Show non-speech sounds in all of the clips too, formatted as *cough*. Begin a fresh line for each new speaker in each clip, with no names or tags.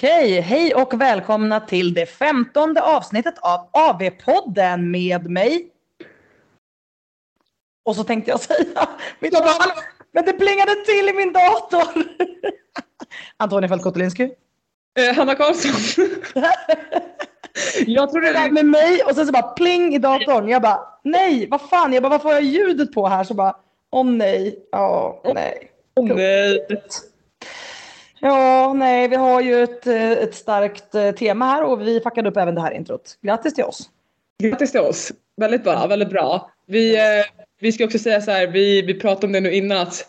Okej, hej och välkomna till det femtonde avsnittet av AV-podden med mig. Och så tänkte jag säga *laughs* mitt namn, men det plingade till i min dator. *laughs* Antonija Falk-Kotulinski.
Eh, Hanna Karlsson. *laughs* jag tror
Det där med mig och sen så bara pling i datorn. Jag bara nej, vad fan, jag bara varför har jag ljudet på här? Så bara åh nej, ja nej.
Nej.
Ja, nej, vi har ju ett, eh, ett starkt eh, tema här och vi fuckade upp även det här introt. Grattis till oss.
Grattis till oss. Väldigt bra, väldigt bra. Vi, eh, vi ska också säga så här, vi, vi pratade om det nu innan att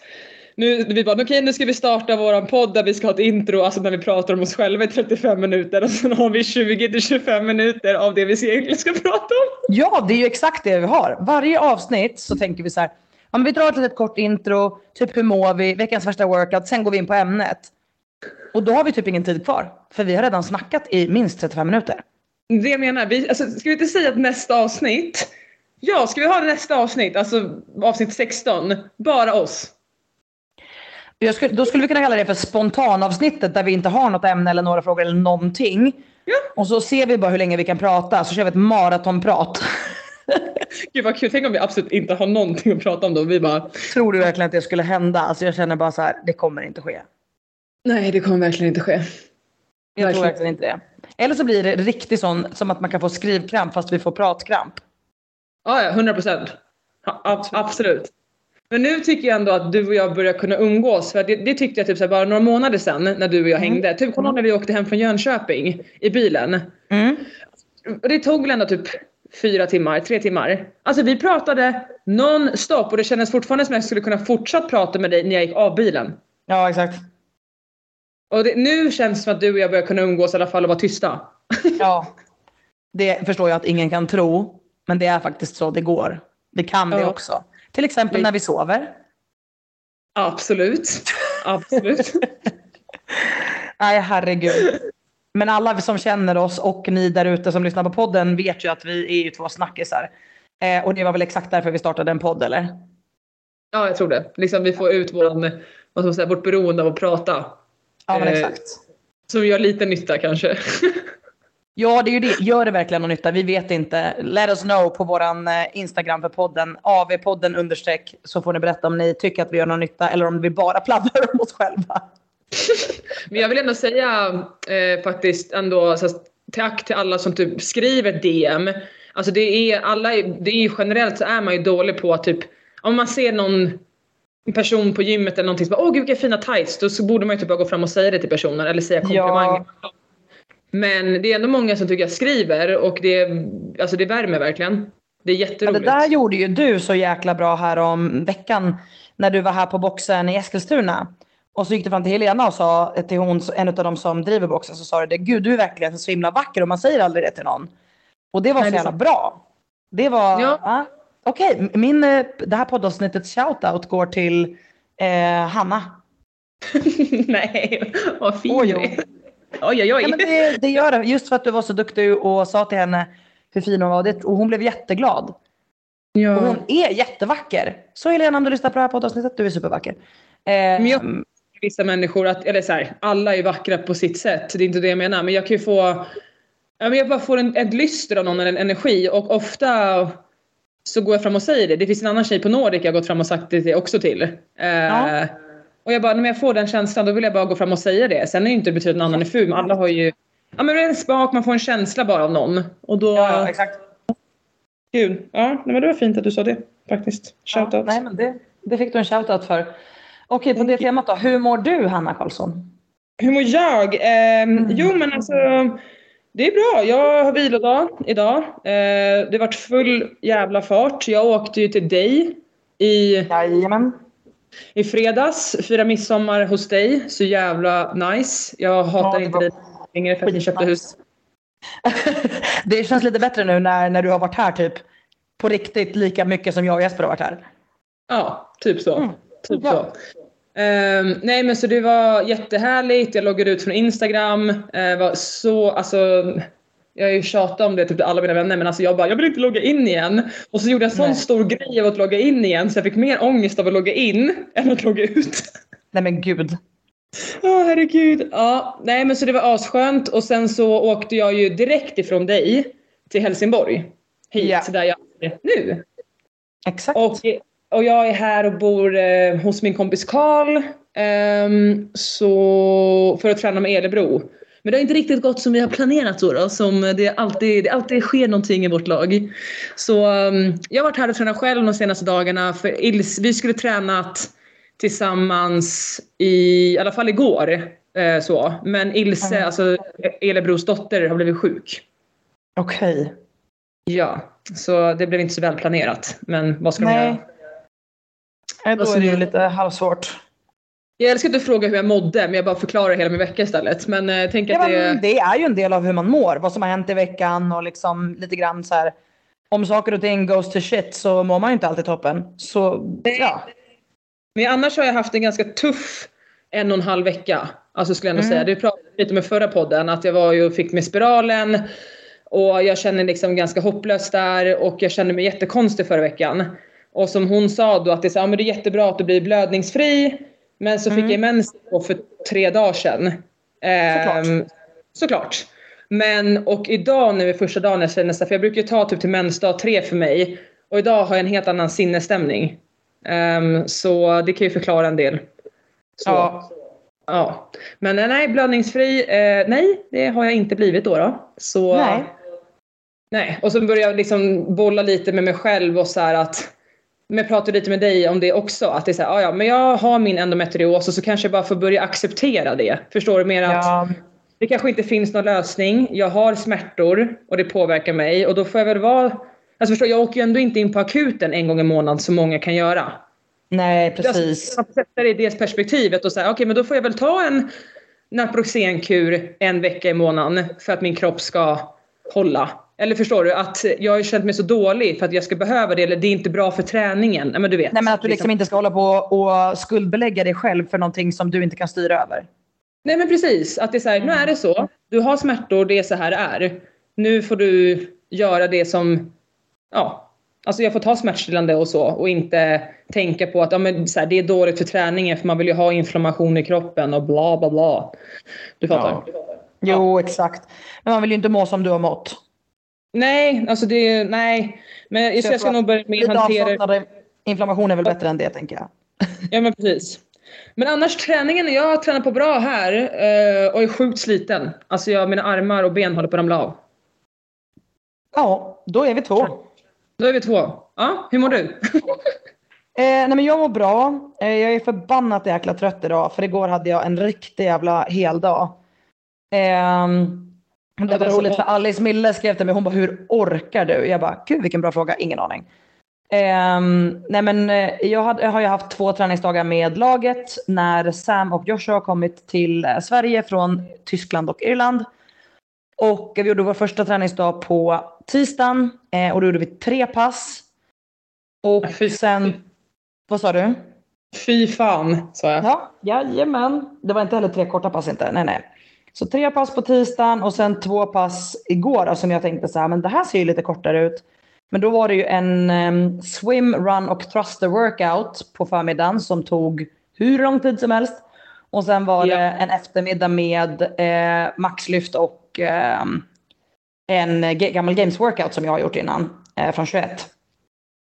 nu, vi bara okej nu ska vi starta våran podd där vi ska ha ett intro, alltså när vi pratar om oss själva i 35 minuter och sen har vi 20 till 25 minuter av det vi egentligen ska prata om.
Ja, det är ju exakt det vi har. Varje avsnitt så tänker vi så här. Ja, men vi drar ett litet kort intro, typ hur mår vi, veckans värsta workout, sen går vi in på ämnet. Och då har vi typ ingen tid kvar, för vi har redan snackat i minst 35 minuter.
Det jag menar, vi, alltså, ska vi inte säga att nästa avsnitt, ja ska vi ha nästa avsnitt, alltså avsnitt 16, bara oss?
Skulle, då skulle vi kunna kalla det för spontanavsnittet där vi inte har något ämne eller några frågor eller någonting.
Ja.
Och så ser vi bara hur länge vi kan prata, så kör vi ett maratonprat.
Gud vad kul, tänk om vi absolut inte har någonting att prata om då. Vi bara,
Tror du verkligen att det skulle hända? Alltså jag känner bara så här, det kommer inte ske.
Nej det kommer verkligen inte ske.
Jag tror
Verkligen.
verkligen inte det. Eller så blir det riktigt sån som att man kan få skrivkramp fast vi får pratkramp.
Ja, ja, 100 procent. Absolut. Men nu tycker jag ändå att du och jag börjar kunna umgås. För det, det tyckte jag typ så här, bara några månader sedan när du och jag
Mm.
hängde. Typ kommer när vi åkte hem från Jönköping i bilen.
Mm.
Det tog väl ändå typ fyra timmar, tre timmar. Alltså vi pratade non-stop och det kändes fortfarande som att jag skulle kunna fortsatt prata med dig när jag gick av bilen.
Ja, exakt.
Och det, nu känns det som att du och jag börjar kunna umgås i alla fall och vara tysta.
Ja. *laughs* Det förstår jag att ingen kan tro. Men det är faktiskt så det går. Det kan det
Ja.
också. Till exempel när vi sover.
Absolut. Absolut. *laughs*
Nej, herregud. Men alla som känner oss och ni där ute som lyssnar på podden vet ju att vi är ju två snackisar. Eh, och det var väl exakt därför vi startade en podd, eller?
Ja, jag tror det. Liksom vi får ut våran, vad ska man säga, vårt beroende av att prata.
Ja, men
Eh,
exakt.
Som gör lite nytta kanske. *laughs*
Ja, det är ju det. Gör det verkligen någon nytta? Vi vet inte. Let us know på våran eh, Instagram för podden. AV-podden understreck. Så får ni berätta om ni tycker att vi gör någon nytta eller om vi bara *laughs* pladdrar om oss själva. *laughs*
Men jag vill ändå säga eh, faktiskt ändå så här, tack till alla som typ skriver DM. Alltså det är alla, det är ju generellt så är man ju dålig på att typ om man ser någon person på gymmet eller någonting som bara åh gud vilka fina tights då så borde man ju typ bara gå fram och säga det till personen eller säga komplimanger. Men det är ändå många som tycker jag skriver och det, alltså det värmer verkligen. Det är
Men det
jätteroligt.
där gjorde ju du så jäkla bra här om veckan när du var här på boxen i Eskilstuna. Och så gick du fram till Helena och sa till hon, en av dem som driver boxen, så sa du det. Gud, du är verkligen så himla vacker och man säger aldrig det till någon. Och det var
Nej,
så
det
jävla bra. Det var...
Ja.
Ja. Okej, min, eh, det här poddavsnittets shoutout går till eh, Hanna. *laughs*
Nej, vad fin
Oj,
du
oj.
är. Oj oj oj.
Ja, men det, det gör det. Just för att du var så duktig och sa till henne hur fin hon var. Det- Och hon blev jätteglad.
Ja.
Och hon är jättevacker. Så Helena, om du lyssnar på det här poddavsnittet, du är supervacker. Eh,
Men jag- vissa människor att, eller så här, alla är vackra på sitt sätt. Det är inte det jag menar. Men jag kan ju få, jag bara får en, ett lyster av någon eller en energi och ofta så går jag fram och säger det. Det finns en annan tjej på Nordic jag har gått fram och sagt det också till. Eh,
Ja.
Och jag bara, när jag får den känslan då vill jag bara gå fram och säga det. Sen är det ju inte betyder att någon annan är ful, men alla har ju Ja men det är en smak, man får en känsla bara av någon. Och då...
ja, exakt.
Gud. Ja, men det var fint att du sa det faktiskt. Shoutout.
Ja, nej, men det, det fick du en shoutout för. Okej, på det temat då. Hur mår du, Hanna Karlsson?
Hur mår jag? Ehm,
Mm.
Jo men alltså det är bra. Jag har vilodag idag. Eh, det har varit full jävla fart. Jag åkte ju till dig i,
Jajamän.
i fredags. Fira midsommar hos dig. Så jävla nice. Jag hatar
Ja,
inte dig längre för att jag köpte hus. *laughs*
det känns lite bättre nu när, när du har varit här typ på riktigt lika mycket som jag och Jesper har varit här.
Ja, typ så.
Mm.
Typ
Ja.
så. Ehm, nej men så det var jättehärligt. Jag loggade ut från Instagram. Uh, var så, alltså, jag har ju tjatat om det typ till alla mina vänner men alltså jag bara, jag vill inte logga in igen. Och så gjorde jag en sån
Nej.
stor grej av att logga in igen så jag fick mer ångest av att logga in än att logga ut.
Nej men gud.
Åh herregud. Ja, nej men så det var asskönt och sen så åkte jag ju direkt ifrån dig till Helsingborg. Hit
Ja.
där jag är nu.
Exakt.
Och, och jag är här och bor eh, hos min kompis Karl. så, för att träna med Elebro. Men det har inte riktigt gått som vi har planerat då. då som det, alltid, det alltid sker någonting i vårt lag. Så ehm, jag har varit här och tränat själv de senaste dagarna. För Ils, vi skulle tränat tillsammans i, i alla fall igår. Eh, så. Men Ilse,
Mm.
alltså Elebros dotter, har blivit sjuk.
Okej.
Ja, så det blev inte så väl planerat. Men vad ska man
Nej.
göra?
Nej, då är det ju lite halvsvårt.
Jag älskar inte att fråga hur jag mådde, men jag bara förklarar hela min vecka istället. Men eh, tänker
Ja,
att det...
men det är ju en del av hur man mår. Vad som har hänt i veckan och liksom lite grann så här. Om saker och ting goes to shit så mår man ju inte alltid toppen. Så ja.
Men annars har jag haft en ganska tuff en och en halv vecka. Alltså skulle jag nog
Mm.
säga. Det pratade lite med förra podden. Att jag var ju fick med spiralen. Och jag känner liksom ganska hopplös där. Och jag kände mig jättekonstig förra veckan. Och som hon sa då att det är, så, ja, men det är jättebra att du blir blödningsfri. Men så
Mm.
fick jag mens för tre dagar sedan.
Såklart.
Ehm, såklart. Men och idag nu är första dagen jag känner så för jag brukar ju ta typ till mensdag tre för mig. Och idag har jag en helt annan sinnesstämning. Ehm, så det kan ju förklara en del. Så,
Ja.
ja. Men eh, nej, blödningsfri, eh, nej det har jag inte blivit då. då. Så,
Nej.
nej. Och så börjar jag liksom bolla lite med mig själv och så här att men jag pratade lite med dig om det också. Att det är så här, "Ah, ja, men jag har min endometrios och så kanske jag bara får börja acceptera det. Förstår du? Mer att
Ja.
det kanske inte finns någon lösning. Jag har smärtor och det påverkar mig och då får jag väl vara... Alltså förstår, jag åker ju ändå inte in på akuten en gång i månaden som många kan göra.
Nej, precis.
Alltså, sätta det i det perspektivet och säga okej men då får jag väl ta en Naproxenkur en vecka i månaden för att min kropp ska hålla. Eller förstår du? Att jag har känt mig så dålig för att jag ska behöva det eller det är inte bra för träningen. Nej men du vet.
Nej, men att du liksom inte ska hålla på och skuldbelägga dig själv för någonting som du inte kan styra över.
Nej men precis, att det är så här, nu är det så. Du har smärtor, det är så här det är. Nu får du göra det som, ja, alltså jag får ta smärtstillande och så och inte tänka på att ja, men så här, det är dåligt för träningen för man vill ju ha inflammation i kroppen och bla bla bla. Du fattar?
Jo, exakt. Men man vill ju inte må som du har mått.
Nej, alltså det, nej. Men jag,
jag
ska nog börja mer
Lite
hantera
inflammation är väl bättre än det, tänker jag.
Ja men precis. Men annars träningen, jag har tränat på bra här eh, och är sjukt sliten. Alltså jag, mina armar och ben håller på att ramla av.
Ja, då är vi två.
Då är vi två. Ja, hur mår du?
Eh, nej men jag mår bra. Eh, jag är förbannat jäkla trött idag för igår hade jag en riktig jävla heldag. Eh, det var roligt för. Alice Mille skrev till mig, hon bara hur orkar du? Jag bara gud vilken bra fråga, ingen aning. Eh, nej men eh, jag, hade, jag har ju haft två träningsdagar med laget när Sam och Joshua har kommit till eh, Sverige från Tyskland och Irland. Och vi gjorde vår första träningsdag på tisdagen eh, och då gjorde vi tre pass. Och
Fy-
sen, vad sa du?
Fy fan, sa jag.
Ja, jajamän. Det var inte heller tre korta pass inte. Nej, nej. Så tre pass på tisdagen och sen två pass igår då, som jag tänkte så här, men det här ser ju lite kortare ut. Men då var det ju en em, swim, run och thruster workout på förmiddagen som tog hur lång tid som helst. Och sen var
Ja.
det en eftermiddag med eh, maxlyft och ehm, en gammal games workout som jag har gjort innan eh, från 21.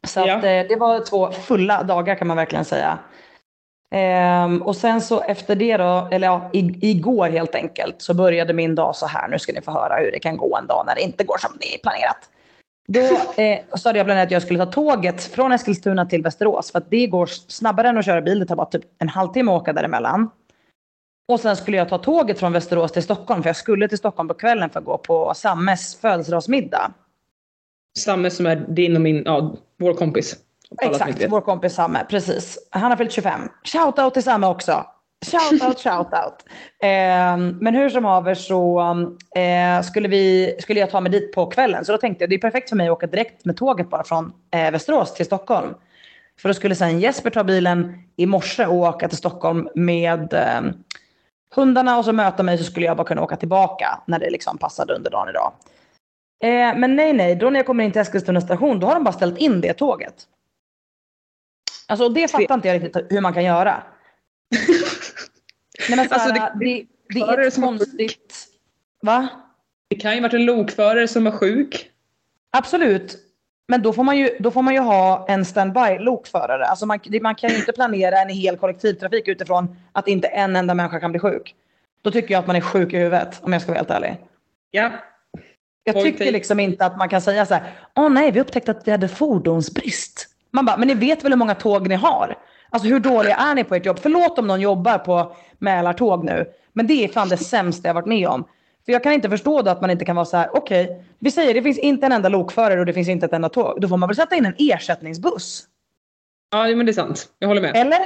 Så
Ja.
att, eh, det var två fulla dagar kan man verkligen säga. Ehm, och sen så efter det då, eller ja, igår helt enkelt, så började min dag så här. Nu ska ni få höra hur det kan gå en dag när det inte går som det är planerat. Då *laughs* eh, så hade jag planerat att jag skulle ta tåget från Eskilstuna till Västerås. För att det går snabbare än att köra bil. Det tar bara typ en halvtimme att åka däremellan. Och sen skulle jag ta tåget från Västerås till Stockholm. För jag skulle till Stockholm på kvällen för att gå på Sammes födelsedagsmiddag.
Samme som är din och min, ja, vår kompis.
Exakt, vår kompis Samme. Precis. Han har fyllt 25. Shoutout till Samme också. Shoutout, shoutout. Eh, men hur som haver så eh, skulle, vi, skulle jag ta mig dit på kvällen. Så då tänkte jag det är perfekt för mig att åka direkt med tåget bara från eh, Västerås till Stockholm. För då skulle sen Jesper ta bilen i morse och åka till Stockholm med eh, hundarna och så möta mig så skulle jag bara kunna åka tillbaka när det liksom passade under dagen idag. Eh, men nej, nej, då när jag kommer in till Eskilstuna station då har de bara ställt in det tåget. Alltså det fattar inte jag riktigt hur man kan göra. *laughs* Nej, men så
Alltså, det-
det, det, är
har
konstigt. Va?
Det kan ju varit en lokförare som var sjuk.
Absolut. Men då får man ju, då får man ju ha en standby lokförare. Alltså man, man kan ju inte planera en hel kollektivtrafik utifrån att inte en enda människa kan bli sjuk. Då tycker jag att man är sjuk i huvudet om jag ska vara helt ärlig.
Ja.
Jag tycker liksom inte att man kan säga så här. Åh nej, vi upptäckte att vi hade fordonsbrist. Man bara, men ni vet väl hur många tåg ni har? Alltså hur dåliga är ni på ert jobb? Förlåt om någon jobbar på Mälartåg nu. Men det är fan det sämsta jag varit med om. För jag kan inte förstå då att man inte kan vara så här. Okej, vi säger det finns inte en enda lokförare och det finns inte ett enda tåg. Då får man väl sätta in en ersättningsbuss.
Ja, men det är sant. Jag håller med.
Eller?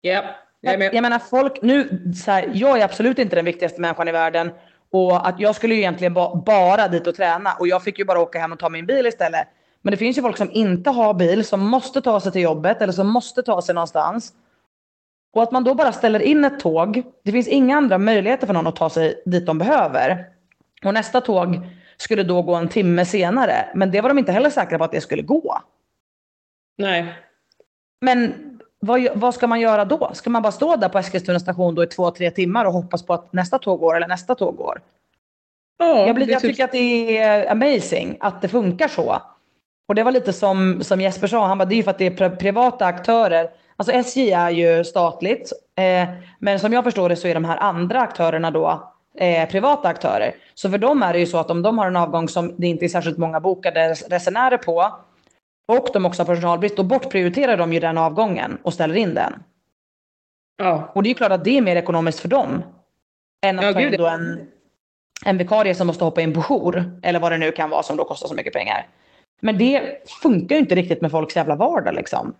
Ja, jag är med.
Jag menar folk nu, så här, jag är absolut inte den viktigaste människan i världen. Och att jag skulle ju egentligen ba, bara dit och träna. Och jag fick ju bara åka hem och ta min bil istället. Men det finns ju folk som inte har bil, som måste ta sig till jobbet eller som måste ta sig någonstans. Och att man då bara ställer in ett tåg. Det finns inga andra möjligheter för någon att ta sig dit de behöver. Och nästa tåg skulle då gå en timme senare. Men det var de inte heller säkra på att det skulle gå.
Nej.
Men vad, vad ska man göra då? Ska man bara stå där på Eskilstuna station då i två, tre timmar och hoppas på att nästa tåg går eller nästa tåg går?
Ja,
Jag, blir, jag tycker att det är amazing att det funkar så. Och det var lite som, som Jesper sa, han bara, det är ju för att det är pri- privata aktörer. Alltså SJ är ju statligt, eh, men som jag förstår det så är de här andra aktörerna då eh, privata aktörer. Så för dem är det ju så att om de har en avgång som det inte är särskilt många bokade resenärer på och de också har personalbrist, då bortprioriterar de ju den avgången och ställer in den.
Ja.
Och det är ju klart att det är mer ekonomiskt för dem. Än att
Ja,
ta in en, en vikarie som måste hoppa in på jour. Eller vad det nu kan vara som då kostar så mycket pengar. Men det funkar ju inte riktigt med folks jävla vardag liksom.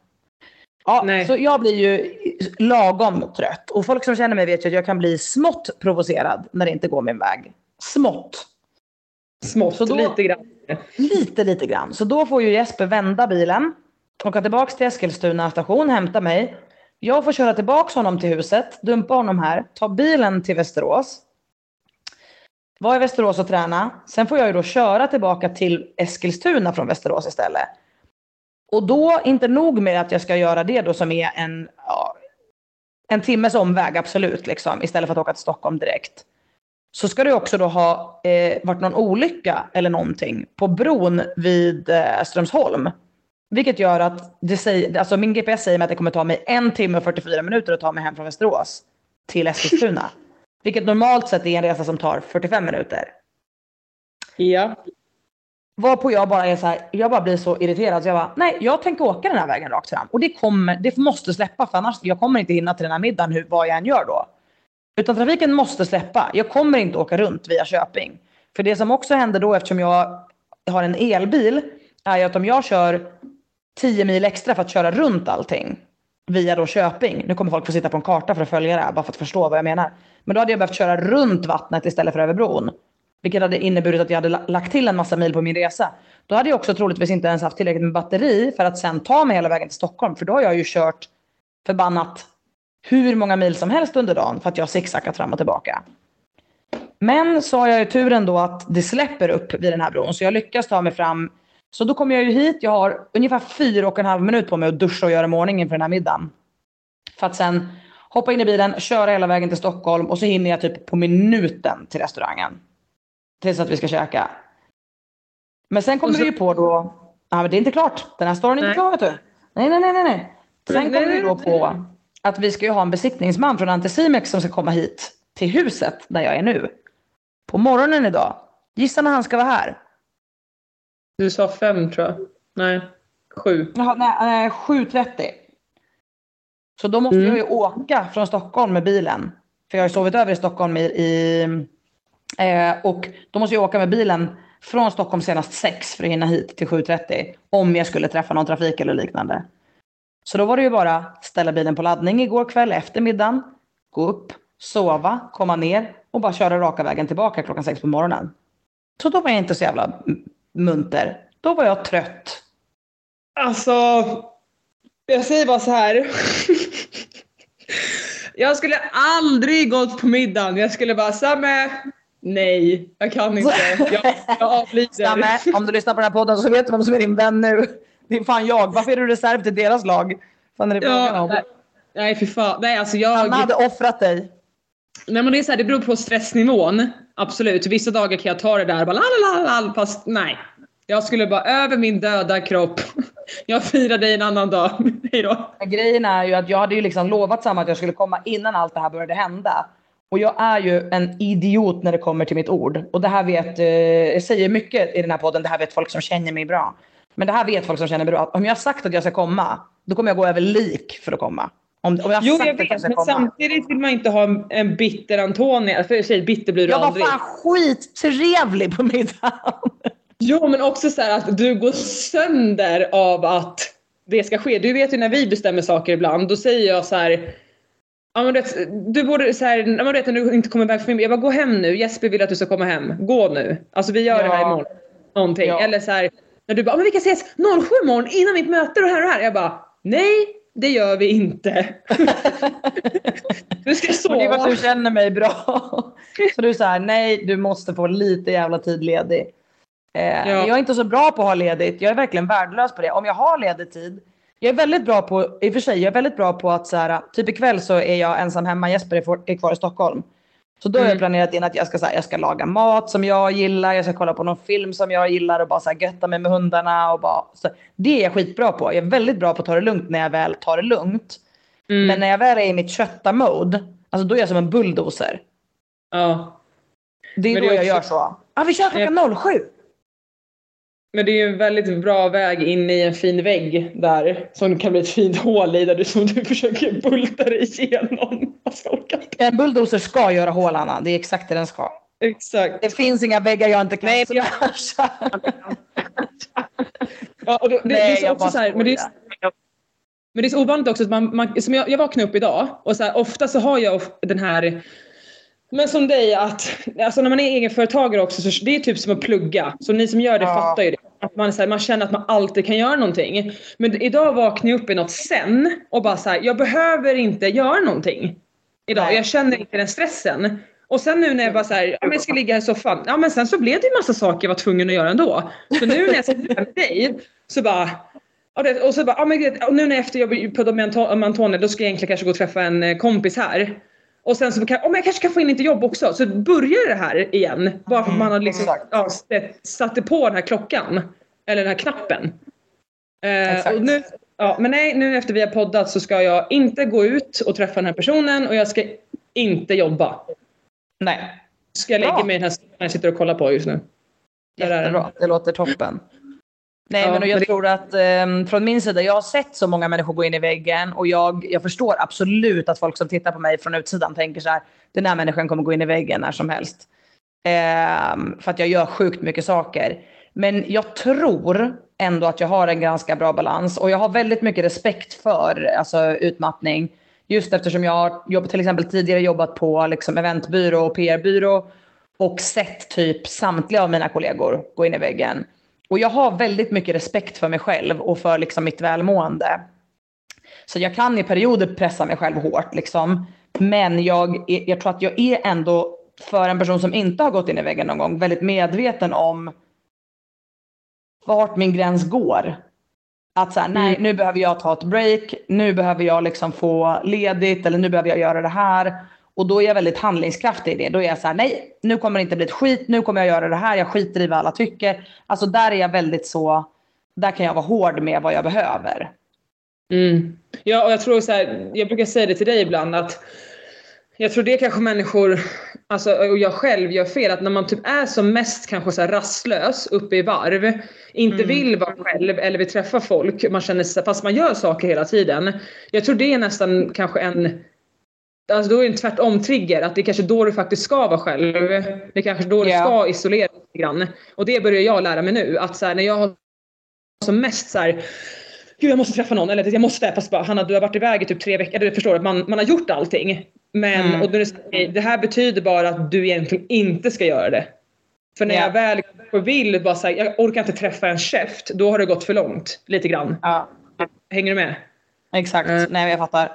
Ja,
Nej.
så jag blir ju lagom trött. Och folk som känner mig vet ju att jag kan bli smått provocerad när det inte går min väg. Smått.
Smått,
Så då-
lite grann.
Lite, lite grann. Så då får ju Jesper vända bilen, åka tillbaks till Eskilstuna station, hämta mig. Jag får köra tillbaks honom till huset, dumpa honom här, ta bilen till Västerås. Var i Västerås och träna. Sen får jag ju då köra tillbaka till Eskilstuna från Västerås istället. Och då, inte nog med att jag ska göra det då som är en, ja, en timmes omväg, absolut, liksom, istället för att åka till Stockholm direkt så ska det också då ha eh, varit någon olycka eller någonting på bron vid eh, Strömsholm. Vilket gör att det säger, alltså min GPS säger mig att det kommer ta mig en timme och 44 minuter att ta mig hem från Västerås till Eskilstuna. Vilket normalt sett är en resa som tar 45 minuter.
Ja.
Varpå jag bara är så här, jag bara blir så irriterad så jag bara, nej jag tänker åka den här vägen rakt fram. Och det kommer, det måste släppa för annars, jag kommer inte hinna till den här middagen hur, vad jag än gör då. Utan trafiken måste släppa. Jag kommer inte åka runt via Köping. För det som också händer då eftersom jag har en elbil är ju att om jag kör 10 mil extra för att köra runt allting via då Köping. Nu kommer folk få sitta på en karta för att följa det här bara för att förstå vad jag menar. Men då hade jag behövt köra runt vattnet istället för över bron. Vilket hade inneburit att jag hade lagt till en massa mil på min resa. Då hade jag också troligtvis inte ens haft tillräckligt med batteri för att sen ta mig hela vägen till Stockholm. För då har jag ju kört förbannat hur många mil som helst under dagen för att jag har zigzackat fram och tillbaka. Men så har jag ju turen då att det släpper upp vid den här bron så jag lyckas ta mig fram. Så då kommer jag ju hit, jag har ungefär fyra och en halv minut på mig att duscha och göra ordning inför den här middagen. För att sen hoppa in i bilen, köra hela vägen till Stockholm och så hinner jag typ på minuten till restaurangen. Tills att vi ska käka. Men sen kommer
så-
vi ju på då, ja men det är inte klart, den här storyn är inte klar vet du. Nej nej nej nej. nej. Sen kommer vi då på att vi ska ju ha en besiktningsman från Anticimex som ska komma hit till huset där jag är nu. På morgonen idag. Gissa när han ska vara här?
Du sa fem tror jag. Nej, sju.
Jaha, nej, eh, 7.30. Så då måste
Mm.
jag ju åka från Stockholm med bilen. För jag har ju sovit över i Stockholm i... i eh, och då måste jag åka med bilen från Stockholm senast 6 för att hinna hit till 7.30. Om jag skulle träffa någon trafik eller liknande. Så då var det ju bara ställa bilen på laddning igår kväll efter middagen. Gå upp, sova, komma ner och bara köra raka vägen tillbaka klockan 6 på morgonen. Så då var jag inte så jävla munter. Då var jag trött.
Alltså, jag säger bara så här. jag skulle aldrig gått på middagen. Jag skulle bara, Samme, nej, jag kan inte. *laughs* Jag, jag avlider.
Stamme, om du lyssnar på den här podden så vet du vem som är din vän nu. Det är fan jag. Varför är du reserv till deras lag? fan är det
Ja, nej, nej, fy fan. Nej, alltså jag...
Anna hade offrat dig.
Nej men det är så här, det beror på stressnivån. Absolut. Vissa dagar kan jag ta det där bara lalalala, fast nej. Jag skulle bara över min döda kropp. *laughs* Jag firar dig en annan dag. *laughs* Hejdå.
Grejen är ju att jag hade ju liksom lovat samma att jag skulle komma innan allt det här började hända. Och jag är ju en idiot när det kommer till mitt ord. Och det här vet, eh, jag säger mycket i den här podden, det här vet folk som känner mig bra. Men det här vet folk som känner mig bra. Om jag har sagt att jag ska komma, då kommer jag gå över lik för att komma. Om, om jag
Jo jag
jag
vet men samtidigt vill man inte ha en, bitter Antonia. För jag säger bitter blir du
Jag var
aldrig.
fan skittrevlig på middagen.
Jo men också så här att du går sönder av att det ska ske. Du vet ju när vi bestämmer saker ibland, då säger jag så här. Ja men du vet, du borde så här, ja, men du vet när du inte kommer iväg för mig. Jag bara gå hem nu, Jesper vill att du ska komma hem. Gå nu. Alltså vi gör det här
Ja.
imorgon. Någonting.
Ja.
Eller så här, när du bara, "Ja, men vi kan ses 07 imorgon innan mitt möte och här och här. Jag bara, nej det gör vi inte. *laughs* du ska sova.
Men det är för att du känner mig bra. Så du säger nej, du måste få lite jävla tid ledig. Eh,
Ja.
Jag är inte så bra på att ha ledigt. Jag är verkligen värdelös på det. Om jag har ledig tid. Jag är väldigt bra på, i och för sig, jag är väldigt bra på att så här, typ ikväll så är jag ensam hemma, Jesper är for- är kvar i Stockholm. Så då har jag
Mm.
planerat in att jag ska, så här, jag ska laga mat som jag gillar, jag ska kolla på någon film som jag gillar och bara så här, götta mig med hundarna. Och bara, så, det är jag skitbra på. Jag är väldigt bra på att ta det lugnt när jag väl tar det lugnt.
Mm.
Men när jag väl är i mitt kötta-mode, alltså då är jag som en bulldozer.
ja.
Det är
Men
då
det är
jag
också-
gör så. Ja, vi kör klockan 07.
Men det är ju en väldigt bra väg in i en fin vägg där som kan bli ett fint hål i där du, som du försöker bulta dig igenom. Alltså, jag.
En bulldozer ska göra hål, Anna. Det är exakt det den ska.
Exakt.
Det finns inga väggar jag inte kan
Nej,
smasha.
Ja, och det, det, det
Nej,
är så
jag
också så här, men det är, men det är så ovanligt också att man, man som jag, jag vaknade upp idag och så här, ofta så har jag den här men som dig att alltså när man är egenföretagare också så det är typ som att plugga. Så ni som gör det
Ja.
fattar ju det. Att man, så här, man känner att man alltid kan göra någonting. Men idag vaknade jag upp i något sen och bara så här, jag behöver inte göra någonting. Idag. Jag känner inte den stressen. Och sen nu när jag bara så här, ja, men jag ska ligga här i soffan. Ja men sen så blev det ju massa saker jag var tvungen att göra ändå. Så nu när jag sitter här med dig så bara och, det, och så bara, ja men och nu när jag efter jag på med Anto- med Antonija då ska jag egentligen kanske gå och träffa en eh, kompis här. Och sen så kan, om jag kanske kan få in lite jobb också. Så börjar det här igen. Bara för att man har liksom ja, satte på den här klockan. Eller den här knappen. Eh, och nu, ja, men nej, nu efter vi har poddat så ska jag inte gå ut och träffa den här personen och jag ska inte jobba.
Nej,
Ska jag lägga
Bra.
mig i den här stolen jag sitter och kollar på just nu. Där
jättebra. Det låter toppen. Nej,
Ja,
men
men
jag
det-
tror att ehm, från min sida, jag har sett så många människor gå in i väggen och jag, jag förstår absolut att folk som tittar på mig från utsidan tänker så här, den här människan kommer gå in i väggen när som helst. Ehm, för att jag gör sjukt mycket saker. Men jag tror ändå att jag har en ganska bra balans och jag har väldigt mycket respekt för alltså, utmattning. Just eftersom jag har jobbat, till exempel tidigare jobbat på liksom, eventbyrå och PR-byrå och sett typ samtliga av mina kollegor gå in i väggen. Och jag har väldigt mycket respekt för mig själv och för liksom, mitt välmående. Så jag kan i perioder pressa mig själv hårt liksom. Men jag, jag tror att jag är ändå för en person som inte har gått in i väggen någon gång väldigt medveten om vart min gräns går. Att så här, nej
Mm.
nu behöver jag ta ett break, nu behöver jag liksom få ledigt eller nu behöver jag göra det här. Och då är jag väldigt handlingskraftig i det. Då är jag så här, nej nu kommer det inte bli ett skit, nu kommer jag göra det här, jag skiter i vad alla tycker. Alltså där är jag väldigt så, där kan jag vara hård med vad jag behöver.
Mm. Ja, och jag tror så här, jag brukar säga det till dig ibland att jag tror det kanske människor, alltså, och jag själv gör fel, att när man typ är som mest kanske så rastlös uppe i varv, inte
Mm.
vill vara själv eller vill träffa folk, man känner sig, fast man gör saker hela tiden. Jag tror det är nästan kanske en Alltså då är det en tvärtom-trigger, att det är kanske då du faktiskt ska vara själv. Det är kanske då du
Ja.
ska isolera dig lite grann. Och det börjar jag lära mig nu, att så här, när jag har som mest så här, Gud jag måste träffa någon, eller jag måste, fast bara Hanna du har varit iväg i typ tre veckor, du förstår att man, man har gjort allting. Men
Mm.
och då är det, här, betyder bara att du egentligen inte ska göra det. För när
Ja.
jag väl vill, bara säga jag orkar inte träffa en käft, då har det gått för långt. Lite grann.
Ja.
Hänger du med?
Exakt,
Mm.
nej jag fattar.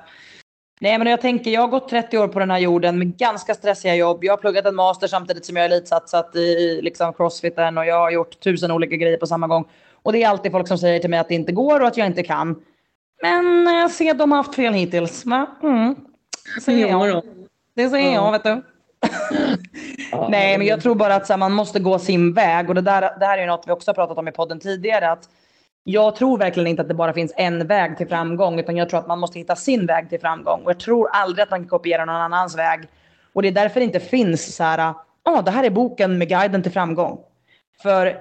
Nej men jag tänker, jag har gått 30 år på den här jorden med ganska stressiga jobb. Jag har pluggat en master samtidigt som jag är elitsatsat i liksom crossfiten och jag har gjort tusen olika grejer på samma gång. Och det är alltid folk som säger till mig att det inte går och att jag inte kan. Men jag ser att de har haft fel hittills. Va? Mm. Säger
Jo
jag.
då.
Det säger jag, vet du. *laughs* Nej, men jag tror bara att så här, man måste gå sin väg. Och det, där, det här är ju något vi också har pratat om i podden tidigare. Att jag tror verkligen inte att det bara finns en väg till framgång. Utan jag tror att man måste hitta sin väg till framgång. Och jag tror aldrig att man kan kopiera någon annans väg. Och det är därför det inte finns så här, ja oh, det här är boken med guiden till framgång. För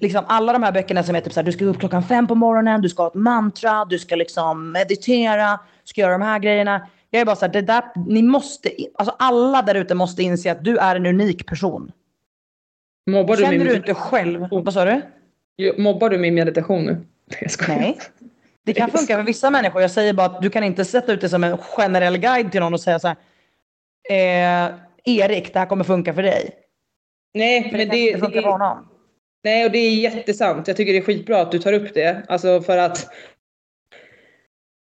liksom alla de här böckerna som är typ så här, du ska gå upp klockan fem på morgonen, du ska ha ett mantra, du ska liksom meditera, du ska göra de här grejerna. Jag är bara så här, det där, ni måste, alltså alla där ute måste inse att du är en unik person.
Mobbar du
Känner
min
du inte själv, vad sa du?
Mobbar du min meditation nu? *laughs* Jag skojar.
Nej. Det kan funka för vissa människor. Jag säger bara att du kan inte sätta ut det som en generell guide till någon och säga så här. Eh, Erik, det här kommer funka för dig.
Nej,
För
men
det,
det,
det
det, nej, och det är jättesant. Jag tycker det är skitbra att du tar upp det. Alltså för att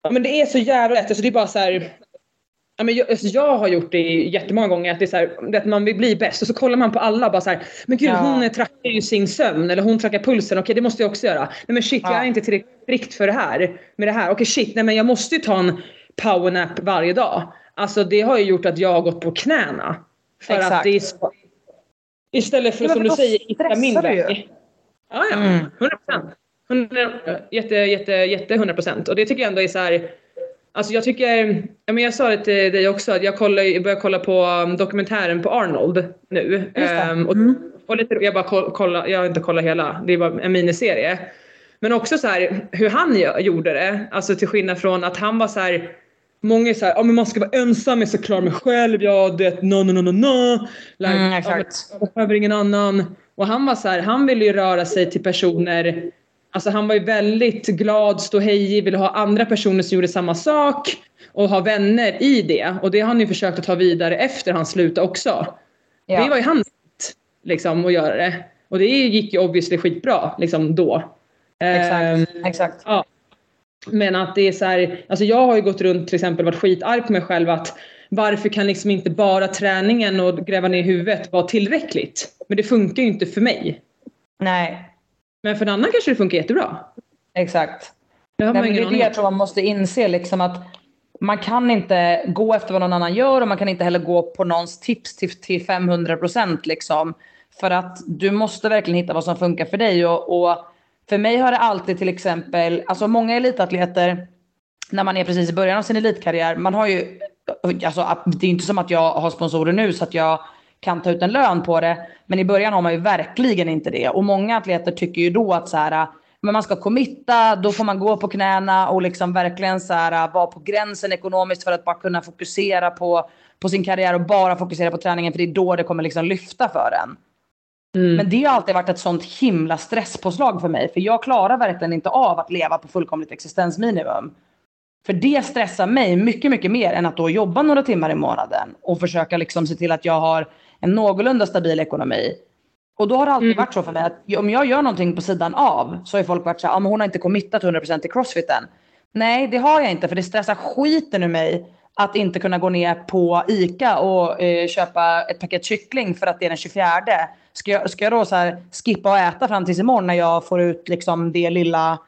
men det är så jävla lätt. Alltså, det är bara så här. Ja, men jag, alltså, jag har gjort det jättemånga gånger att, det är så här, att man vill bli bäst och så kollar man på alla bara så här, men gud
Ja.
hon trackar ju sin sömn eller hon trackar pulsen, okej det måste jag också göra. Nej men shit jag
Ja.
är inte tillräckligt strikt för det här. Med det här, okej shit nej men jag måste ju ta en powernap varje dag. Alltså det har ju gjort att jag har gått på knäna. För
Exakt.
att det är så. Istället för
Ja,
som du säger, hitta min väg. Ja, ja.
Mm.
100 procent. Jätte, jätte, jätte 100 procent. Och det tycker jag ändå är så här. Alltså jag tycker, ja men jag sa det till dig också, att jag, kollar, jag börjar kolla på um, dokumentären på Arnold nu. Ehm, och,
Mm.
och lite, jag bara koll- kolla, jag har inte kollat hela, det är bara en miniserie. Men också så här hur han gjorde det, alltså till skillnad från att han var så här Många är såhär, ja men man ska vara ensam, jag ska klara mig själv, ja det no no no no no. Like,
Mm, exakt.
men jag behöver ingen annan. Och han var så här, han ville ju röra sig till personer Alltså han var ju väldigt glad, ståhejig, ville ha andra personer som gjorde samma sak och ha vänner i det. Och det har han ju försökt att ta vidare efter han slutade också.
Ja.
Det var ju hans sätt, liksom att göra det. Och det gick ju obviously skitbra liksom då.
Exakt. Exakt.
Ja. Men att det är så här, alltså jag har ju gått runt till exempel varit skitarg på mig själv att varför kan liksom inte bara träningen och gräva ner huvudet vara tillräckligt? Men det funkar ju inte för mig.
Nej,
Men för en annan kanske det funkar jättebra.
exakt.
Det har man
men det är det jag tror man måste inse liksom att man kan inte gå efter vad någon annan gör och man kan inte heller gå på någons tips till, till 500 procent liksom. För att du måste verkligen hitta vad som funkar för dig och, och för mig har det alltid till exempel, alltså många elitatleter när man är precis i början av sin elitkarriär, man har ju, alltså det är inte som att jag har sponsorer nu så att jag kan ta ut en lön på det. Men i början har man ju verkligen inte det. Och många atleter tycker ju då att så här, men man ska committa, då får man gå på knäna och liksom verkligen så här, vara på gränsen ekonomiskt för att bara kunna fokusera på, på sin karriär och bara fokusera på träningen för det är då det kommer liksom lyfta för en.
Mm.
Men det har alltid varit ett sånt himla stresspåslag för mig. För jag klarar verkligen inte av att leva på fullkomligt existensminimum. För det stressar mig mycket, mycket mer än att då jobba några timmar i månaden och försöka liksom se till att jag har en någorlunda stabil ekonomi. Och då har det alltid
Mm.
varit så för mig att om jag gör någonting på sidan av så har folk varit så här, ah, men hon har inte committat 100% till crossfiten. Nej, det har jag inte för det stressar skiten ur mig att inte kunna gå ner på ICA och eh, köpa ett paket kyckling för att det är den 24. Ska jag, ska jag då så här skippa och äta fram tills imorgon när jag får ut liksom det lilla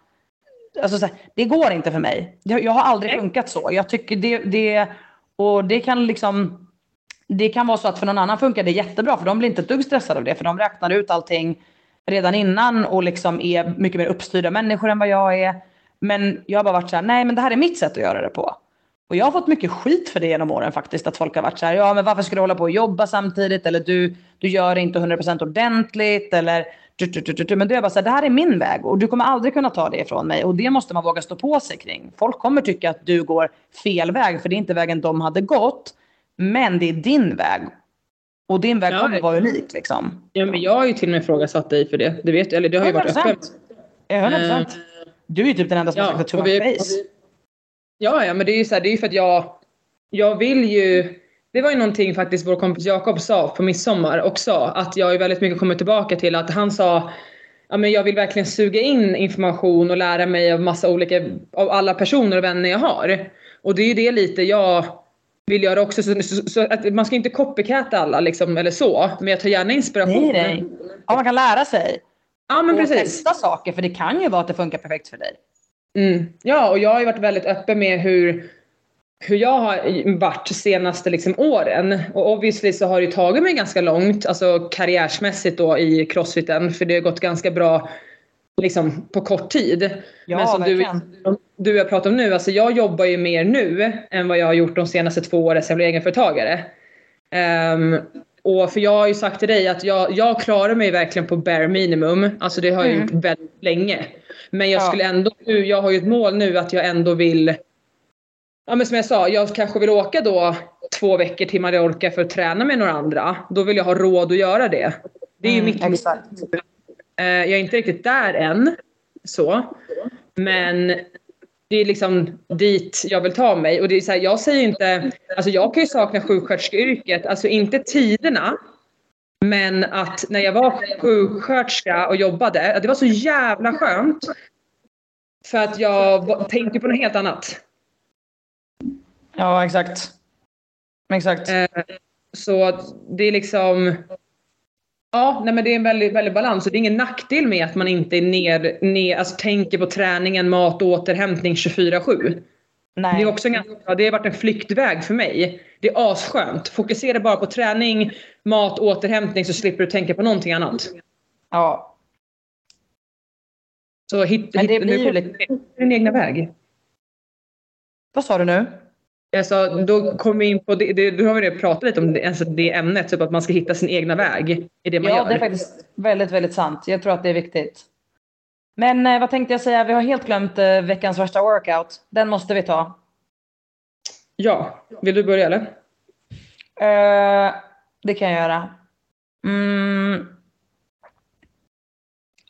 Alltså så här, det går inte för mig. Jag, jag har aldrig
Nej.
funkat så. Jag tycker det, det, och det kan liksom, det kan vara så att för någon annan funkar det jättebra för de blir inte ett dugg stressade av det för de räknar ut allting redan innan och liksom är mycket mer uppstyrda människor än vad jag är. Men jag har bara varit så här, nej men det här är mitt sätt att göra det på. Och jag har fått mycket skit för det genom åren faktiskt. Att folk har varit så här, ja men varför ska du hålla på och jobba samtidigt? Eller du, du gör det inte 100% ordentligt. Eller du tu. Men då är bara så här, det här är min väg. Och du kommer aldrig kunna ta det ifrån mig. Och det måste man våga stå på sig kring. Folk kommer tycka att du går fel väg. För det är inte vägen de hade gått. Men det är din väg. Och din väg
Ja,
kommer vara unik liksom.
Ja, men jag har ju till och med ifrågasatt dig för det. Det vet eller det har ju varit
100%.
öppen.
Ja, 100%.
Eh,
Du är ju typ den enda som har sagt
vi-
much
och
face.
vi- Ja, ja, men det är ju så här, det är ju för att jag, jag vill ju, det var ju någonting faktiskt vår kompis Jakob sa på midsommar också, att jag är väldigt mycket kommit tillbaka till att han sa Ja, men jag vill verkligen suga in information och lära mig av massa olika, av alla personer och vänner jag har. Och det är ju det lite jag vill göra också. Så, så, så att man ska inte copycata alla liksom, eller så. Men jag tar gärna inspiration.
Nej, nej. Ja, man kan lära sig.
Ja men
och
precis.
testa saker för det kan ju vara att det funkar perfekt för dig.
Mm. Ja, och jag har ju varit väldigt öppen med hur, hur jag har varit senaste liksom åren. Och obviously så har det tagit mig ganska långt, alltså karriärsmässigt då i crossfiten. För det har gått ganska bra liksom på kort tid.
Ja,
Men som du,
verkligen.
du och jag pratar om nu, alltså jag jobbar ju mer nu än vad jag har gjort de senaste två åren sedan jag blev egenföretagare. Ehm, och för jag har ju sagt till dig att jag, jag klarar mig verkligen på bare minimum. Alltså det har jag
Mm.
gjort väldigt länge. Men jag
Ja.
skulle ändå nu, jag har ju ett mål nu att jag ändå vill Ja men som jag sa, jag kanske vill åka då två veckor till Mallorca för att träna med några andra. Då vill jag ha råd att göra det. Det är ju
Mm,
mitt mål.
exakt.
Eh, Jag är inte riktigt där än. Så. Men det är liksom dit jag vill ta mig. Och det är så här, jag säger inte, alltså jag kan ju sakna sjuksköterskeyrket, alltså inte tiderna. Men att när jag var sjuksköterska och jobbade, det var så jävla skönt. För att jag tänkte på något helt annat.
Ja, exakt. Exakt.
Eh, Så det är liksom... Ja, nej men det är en väldig, väldig balans. Och det är ingen nackdel med att man inte är ner, ner, alltså tänker på träningen, mat och återhämtning 24-7.
Nej.
Det, är också en ganska, det har varit en flyktväg för mig. Det är asskönt. Fokusera bara på träning, mat, återhämtning så slipper du tänka på någonting annat.
Ja.
Så hit,
Men det
hit,
blir ju lite-
din egna väg.
Vad sa du nu?
Alltså, då kommer vi in på det, det, då har vi redan pratat lite om det, alltså det ämnet, typ att man ska hitta sin egna väg i det man
Ja,
gör.
det är faktiskt väldigt, väldigt sant. Jag tror att det är viktigt. Men eh, vad tänkte jag säga? Vi har helt glömt eh, veckans värsta workout. Den måste vi ta.
Ja, vill du börja eller?
Eh, det kan jag göra. Mm.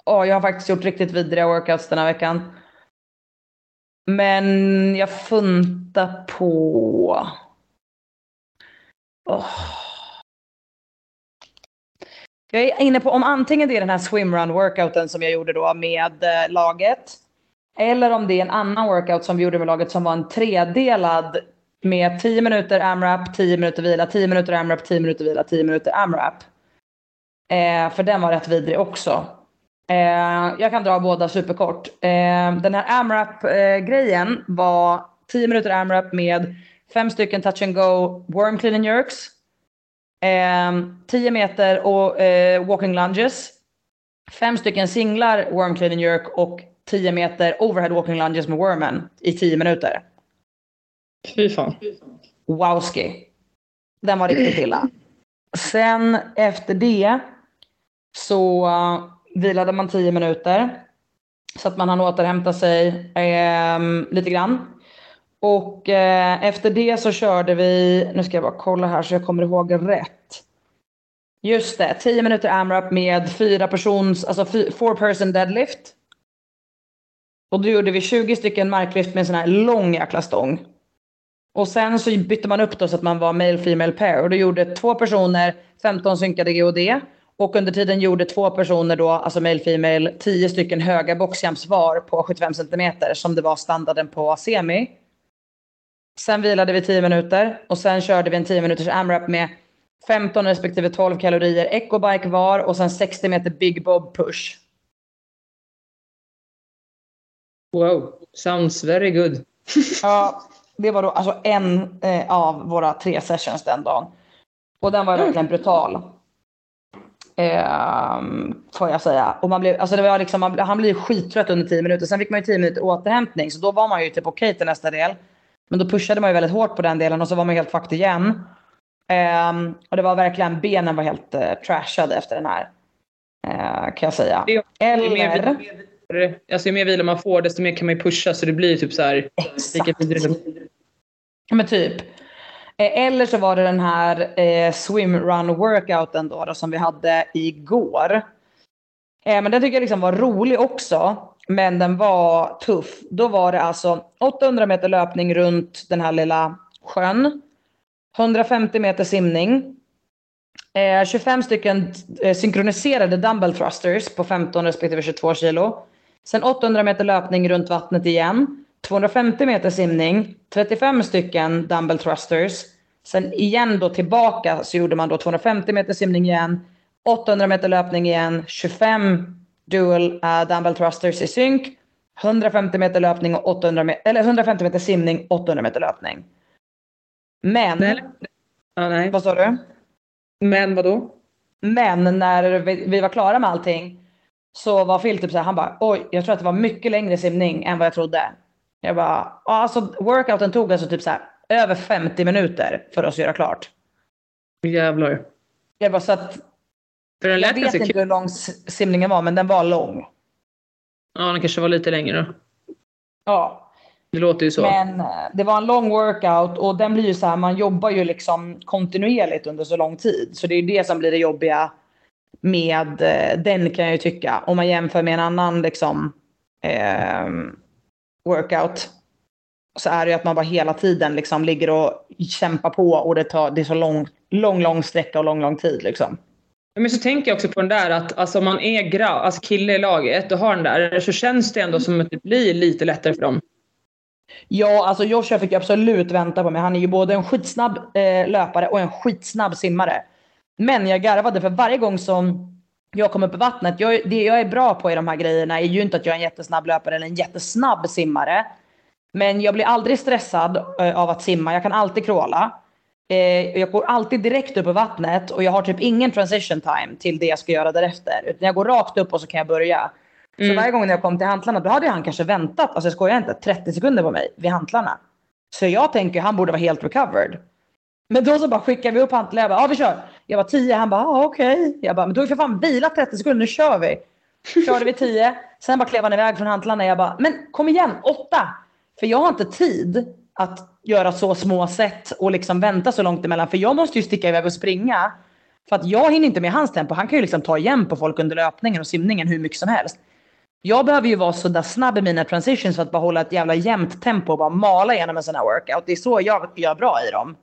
Åh, jag har faktiskt gjort riktigt vidriga workouts den här veckan. Men jag funtar på... Oh. Jag är inne på om antingen det är den här swimrun workouten som jag gjorde då med eh, laget. Eller om det är en annan workout som vi gjorde med laget som var en tredelad med 10 minuter AMRAP, 10 minuter vila, 10 minuter AMRAP, 10 minuter vila, 10 minuter AMRAP. Eh, för den var rätt vidrig också. Eh, jag kan dra båda superkort. Eh, den här AMRAP-grejen var 10 minuter AMRAP med fem stycken touch and go worm clean and jerks. Eh, 10 meter och eh, walking lunges. Fem stycken singlar worm clean and jerk och 10 meter overhead walking lunges med wormen i 10 minuter.
Fy fan.
Wowski. Den var riktigt illa. Sen efter det så vilade man 10 minuter. Så att man hann återhämta sig eh, lite grann. Och eh, efter det så körde vi, nu ska jag bara kolla här så jag kommer ihåg rätt. Just det, 10 minuter AMRAP med fyra persons, alltså four person deadlift. Och då gjorde vi 20 stycken marklyft med en sån här lång jäkla stång. Och sen så bytte man upp då så att man var male female pair och då gjorde två personer 15 synkade GOD och under tiden gjorde två personer då, alltså male female, 10 stycken höga boxjumps var på 75 cm som det var standarden på semi. Sen vilade vi 10 minuter och sen körde vi en 10 minuters AMRAP med 15 respektive 12 kalorier ecobike var och sen 60 meter big bob push.
Wow, sounds very good. *laughs*
Ja, det var då alltså en eh, av våra tre sessions den dagen. Och den var verkligen brutal. Ehm, får jag säga. Och man blev, alltså det var liksom, man, han blev skittrött under 10 minuter. Sen fick man ju 10 minuter återhämtning. Så då var man ju typ okej till nästa del. Men då pushade man ju väldigt hårt på den delen och så var man helt fucked igen. Ehm, och det var verkligen, benen var helt uh, trashade efter den här. eh, kan jag säga.
Ju mer,
Eller...
alltså, ju mer vila man får desto mer kan man ju pusha så det blir typ så här.
Exakt.
Lika
Men typ. Eh, eller så var det den här eh, swimrun workouten då, då som vi hade igår. Eh, men den tycker jag liksom var rolig också. Men den var tuff. Då var det alltså 800 meter löpning runt den här lilla sjön. 150 meter simning. Eh, 25 stycken eh, synkroniserade dumbbell thrusters på 15 respektive 22 kilo. Sen 800 meter löpning runt vattnet igen. 250 meter simning. 35 stycken dumbbell thrusters. Sen igen då tillbaka så gjorde man då 250 meter simning igen. 800 meter löpning igen. 25 dual uh, dumbbell thrusters i synk. 150 meter löpning och 800 meter, eller 150 meter simning, 800 meter löpning. Men,
Nej. Ja, nej.
vad sa du?
Men vadå?
Men när vi, vi var klara med allting så var Phil typ såhär, han bara oj, jag tror att det var mycket längre simning än vad jag trodde. Jag bara, alltså workouten tog alltså typ såhär över 50 minuter för oss att göra klart.
Jävlar.
Jag bara så att,
För den
jag vet inte
kul.
hur lång simningen var men den var lång.
Ja, den kanske var lite längre.
Ja,
Det låter ju så.
men eh, det var en lång workout och den blir ju så här, man jobbar ju liksom kontinuerligt under så lång tid. Så det är ju det som blir det jobbiga med eh, den kan jag ju tycka. Om man jämför med en annan liksom eh, workout. Så är det ju att man bara hela tiden liksom ligger och kämpar på och det, tar, det är så lång, lång, lång sträcka och lång, lång tid liksom.
Men så tänker jag också på den där att alltså, om man är grabb, alltså kille i laget och har den där så känns det ändå som att det blir lite lättare för dem.
Ja, alltså Joshua fick ju absolut vänta på mig. Han är ju både en skitsnabb eh, löpare och en skitsnabb simmare. Men jag garvade för varje gång som jag kom upp i vattnet. Jag, det jag är bra på i de här grejerna är ju inte att jag är en jättesnabb löpare eller en jättesnabb simmare. Men jag blir aldrig stressad eh, av att simma. Jag kan alltid crawla. Eh, jag går alltid direkt upp i vattnet och jag har typ ingen transition time till det jag ska göra därefter. Utan jag går rakt upp och så kan jag börja. Så
Mm.
varje gång när jag kom till hantlarna då hade han kanske väntat, alltså jag skojar inte, 30 sekunder på mig vid hantlarna. Så jag tänker han borde vara helt recovered. Men då så bara skickar vi upp hantlarna. Jag bara, ja vi kör. Jag var 10, han bara, ah, okej. Jag bara, men du har ju för fan vilat 30 sekunder, nu kör vi. Körde vi 10, sen bara klev han iväg från hantlarna. Jag bara, men kom igen, 8. För jag har inte tid att göra så små set och liksom vänta så långt emellan. För jag måste ju sticka iväg och springa. För att jag hinner inte med hans tempo. Han kan ju liksom ta igen på folk under löpningen och simningen hur mycket som helst. Jag behöver ju vara så där snabb i mina transitions för att bara hålla ett jävla jämnt tempo och bara mala igenom en sån här workout. Det är så jag gör bra i dem.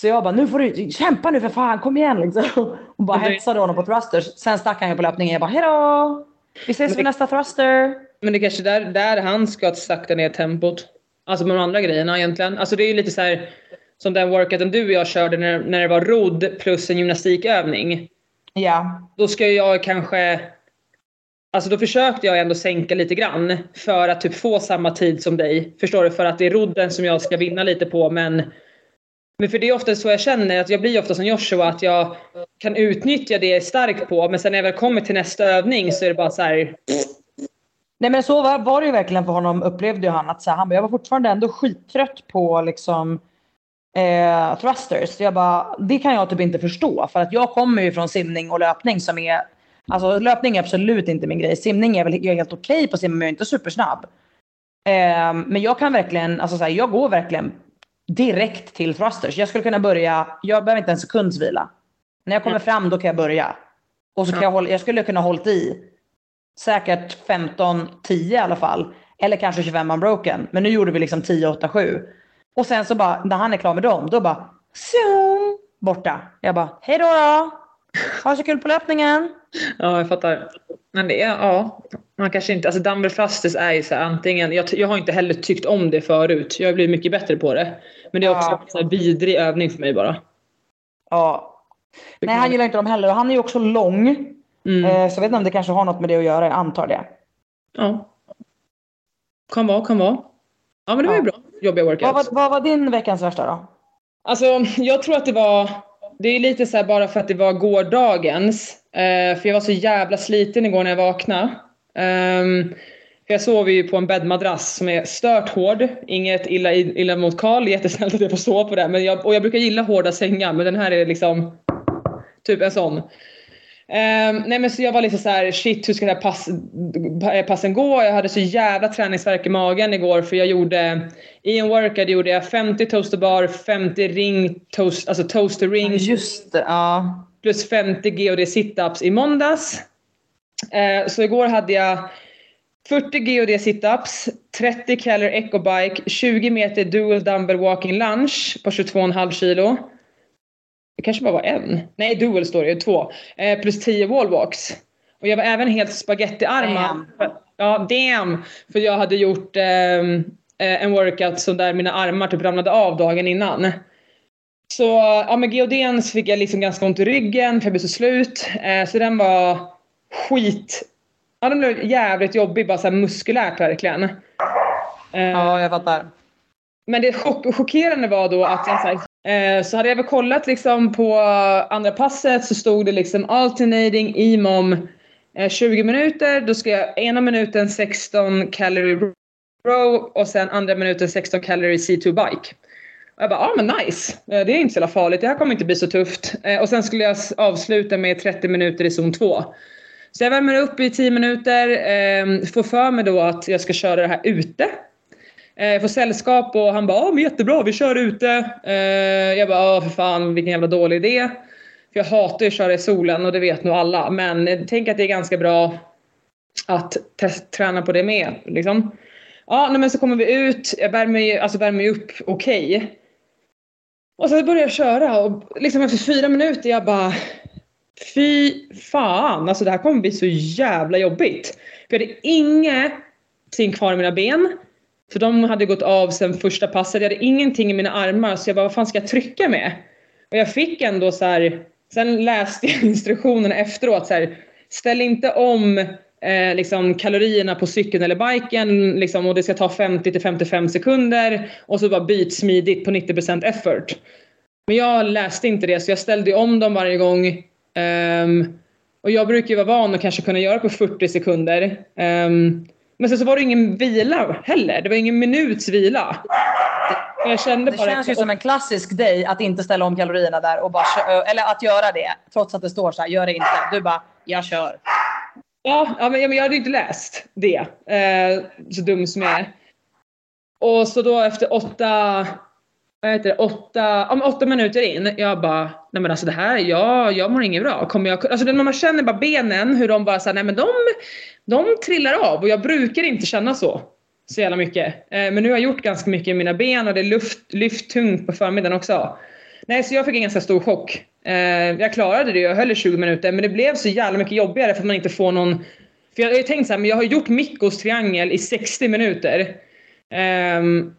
Så jag bara, nu får du kämpa nu för fan, kom igen liksom. *laughs* Och bara
det-
hetsade honom på thrusters. Sen stack han ju på löpningen. Jag bara, hejdå! Vi ses vid nästa thruster.
Men det är kanske där, där han ska sakta ner tempot. Alltså med de andra grejerna egentligen. Alltså det är ju lite så här som den workouten du och jag körde när, när det var rodd plus en gymnastikövning.
Ja,
Då ska jag kanske... Alltså då försökte jag ändå sänka lite grann för att typ få samma tid som dig. Förstår du? För att det är rodden som jag ska vinna lite på men men för det är ofta så jag känner att jag blir ofta som Joshua att jag kan utnyttja det jag är stark på men sen när jag väl kommer till nästa övning så är det bara så här.
Nej men så var, var det ju verkligen för honom upplevde ju han att så här, han bara, jag var fortfarande ändå skittrött på liksom eh, thrusters. Jag bara, det kan jag typ inte förstå för att jag kommer ju från simning och löpning som är Alltså löpning är absolut inte min grej. Simning är väl jag är helt okej på simning men jag är inte supersnabb. Eh, men jag kan verkligen, alltså så här, jag går verkligen direkt till thrusters. Jag skulle kunna börja, jag behöver inte en sekunds vila. När jag kommer
Mm.
fram då kan jag börja. Och så kan jag hålla, jag skulle kunna hållit i säkert 15, 10 i alla fall. Eller kanske 25 unbroken. Men nu gjorde vi liksom 10, 8, 7. Och sen så bara, när han är klar med dem, då bara zoom, borta. Jag bara, hej då då! Ha så kul på löpningen! *laughs*
Ja, jag fattar. Men det är, ja. Man kanske inte, alltså dumbbell är ju så här, antingen, jag, jag har inte heller tyckt om det förut. Jag har blivit mycket bättre på det. Men det är också
Ja.
en vidrig övning för mig bara.
Ja. Nej, han gillar inte dem heller. Och han är ju också lång.
Mm.
Eh, så jag vet inte om det kanske har något med det att göra. Jag antar det.
Ja. Kan vara, kan vara. Ja men det var ju
Ja.
bra. Jobbiga
Vad
workouts.
var, vad var din veckans värsta då?
Alltså jag tror att det var, det är lite så här bara för att det var gårdagens. Eh, för jag var så jävla sliten igår när jag vaknade. För jag sov ju på en bäddmadrass som är stört hård. Inget illa, illa mot Karl, jättesnällt att jag får sova på det. Men jag, och jag brukar gilla hårda sängar men den här är liksom typ en sån. Ehm, nej men så jag var lite så här: shit hur ska det här pass, eh, passen gå? Jag hade så jävla träningsvärk i magen igår för jag gjorde, i en workout gjorde jag 50 toaster bar, 50 ring toast, alltså toaster ring
Just det, ja.
plus 50 GOD situps i måndags. Eh, så igår hade jag 40 GOD situps, 30 calorie ecobike, 20 meter dual dumbbell walking lunge på 22,5 kilo. Det kanske bara var en. Nej, dual står det ju, två. Eh, plus 10 wallwalks. Och jag var även helt spagettiarmad. Ja, damn! För jag hade gjort ehm, eh, en workout som där mina armar typ ramlade av dagen innan. Så ja, med GODn så fick jag liksom ganska ont i ryggen för jag blev så slut. Eh, så den var skit. Ja, den blev jävligt jobbig, bara så muskulärt verkligen. Eh,
Ja, jag fattar.
men det chock, chockerande var då att jag, så, här, eh, så hade jag väl kollat liksom på andra passet så stod det liksom alternating imom eh, 20 minuter. Då ska jag ena minuten 16 calorie row och sen andra minuten 16 calorie C2 bike. Och jag bara, ja ah, men nice. Eh, det är inte så farligt. Det här kommer inte bli så tufft. Eh, och sen skulle jag avsluta med 30 minuter i zon 2. Så jag värmer upp i 10 minuter, eh, får för mig då att jag ska köra det här ute. Eh, får sällskap och han bara, men jättebra, vi kör ute. Eh, jag bara, ja för fan vilken jävla dålig idé. För jag hatar ju att köra i solen och det vet nog alla. Men tänk att det är ganska bra att träna på det med. Liksom. Ja, men så kommer vi ut, jag värmer, alltså värmer upp okej. Okay. Och så börjar jag köra och liksom efter fyra minuter jag bara Fy fan, alltså det här kommer bli så jävla jobbigt. För jag hade ingenting kvar i mina ben. För de hade gått av sen första passet. Jag hade ingenting i mina armar så jag bara, vad fan ska jag trycka med? Och jag fick ändå så här, sen läste jag *laughs* instruktionerna efteråt så här, ställ inte om eh, liksom kalorierna på cykeln eller biken liksom, och det ska ta 50 till 55 sekunder och så bara byt smidigt på 90% effort. Men jag läste inte det så jag ställde om dem varje gång Um, och jag brukar ju vara van att kanske kunna göra på 40 sekunder. Um, men sen så var det ingen vila heller. Det var ingen minuts vila.
Jag kände det känns ju som en klassisk dig att inte ställa om kalorierna där och bara eller att göra det trots att det står så här, gör det inte. Du bara, jag kör.
Ja, ja men jag hade inte läst det. Eh, så dum som jag är. Och så då efter åtta vad heter det, åtta, om åtta minuter in, jag bara, nej men alltså det här, jag, jag mår inget bra. Kommer jag, alltså när man känner bara benen, hur de bara såhär, nej men de, de trillar av och jag brukar inte känna så. Så jävla mycket. Eh, men nu har jag gjort ganska mycket i mina ben och det är luft, lyft tungt på förmiddagen också. Nej, så jag fick en ganska stor chock. Eh, jag klarade det, jag höll i 20 minuter, men det blev så jävla mycket jobbigare för att man inte får någon... För jag har ju tänkt såhär, men jag har gjort Mikkos triangel i 60 minuter. Um,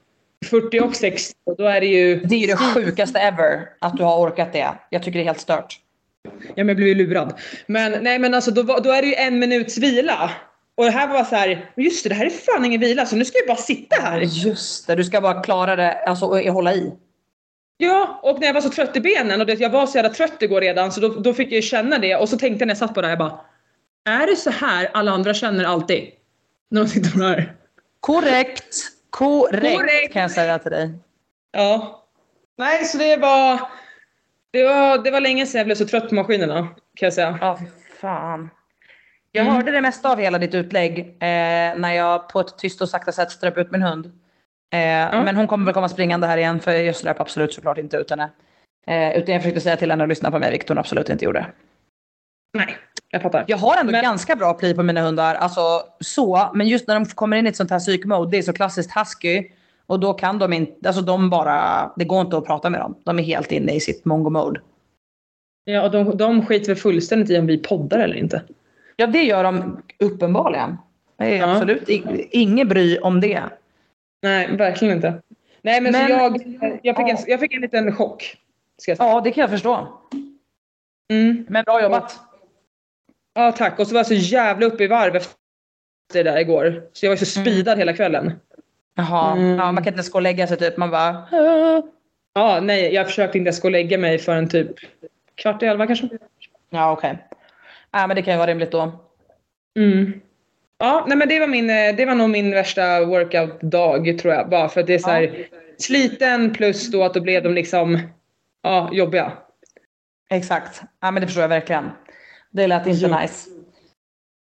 40 och 60, då är det ju...
Det är ju det sjukaste ever att du har orkat det. Jag tycker det är helt stört.
Ja, men jag blev ju lurad. Men nej, men alltså då, då är det ju en minuts vila. Och det här var så här, just det, det här är fan ingen vila så nu ska jag bara sitta här.
Just det, du ska bara klara det, alltså och hålla i.
Ja, och när jag var så trött i benen och det, jag var så jävla trött igår redan så då, då fick jag ju känna det och så tänkte jag när jag satt på det här, jag bara Är det så här alla andra känner alltid? När de sitter på det här?
Korrekt. Korrekt, Korrekt kan jag säga till dig.
Ja. Nej, så det var, det var, det var länge sedan jag blev så trött på maskinerna kan jag säga.
Ja, fan. Jag mm. hörde det mesta av hela ditt utlägg eh, när jag på ett tyst och sakta sätt ströp ut min hund. Eh, ja. Men hon kommer väl komma springande här igen för jag ströp absolut såklart inte ut henne. Eh, utan jag försökte säga till henne att lyssna på mig vilket hon absolut inte gjorde.
Nej, jag fattar.
Jag har ändå men... ganska bra pli på mina hundar. Alltså så. Men just när de kommer in i ett sånt här psykmode, det är så klassiskt husky. Och då kan de inte, alltså de bara, det går inte att prata med dem. De är helt inne i sitt mongo-mode.
Ja, och de, de skiter väl fullständigt i om vi poddar eller inte.
Ja, det gör de uppenbarligen. Det är ja. absolut inget bry om det.
Nej, verkligen inte. Nej, men, men så jag, jag, fick en, jag fick en liten chock.
Ja, det kan jag förstå.
Mm.
Men bra jobbat.
Ja tack. Och så var jag så jävla uppe i varv efter det där igår. Så jag var så mm. speedad hela kvällen.
Jaha, mm. ja, man kan inte ens gå och lägga sig typ. Man bara...
Ja, nej jag försökte inte ens gå och lägga mig förrän typ kvart i elva kanske.
Ja okej. Okay. Ja men det kan ju vara rimligt då.
Mm. Ja, nej men det var, min, eh, det var nog min värsta workout-dag tror jag. Bara för att det är så här, ja. sliten plus då att då blev de liksom ja, jobbiga.
Exakt. Ja men det förstår jag verkligen. Det lät inte ja. nice.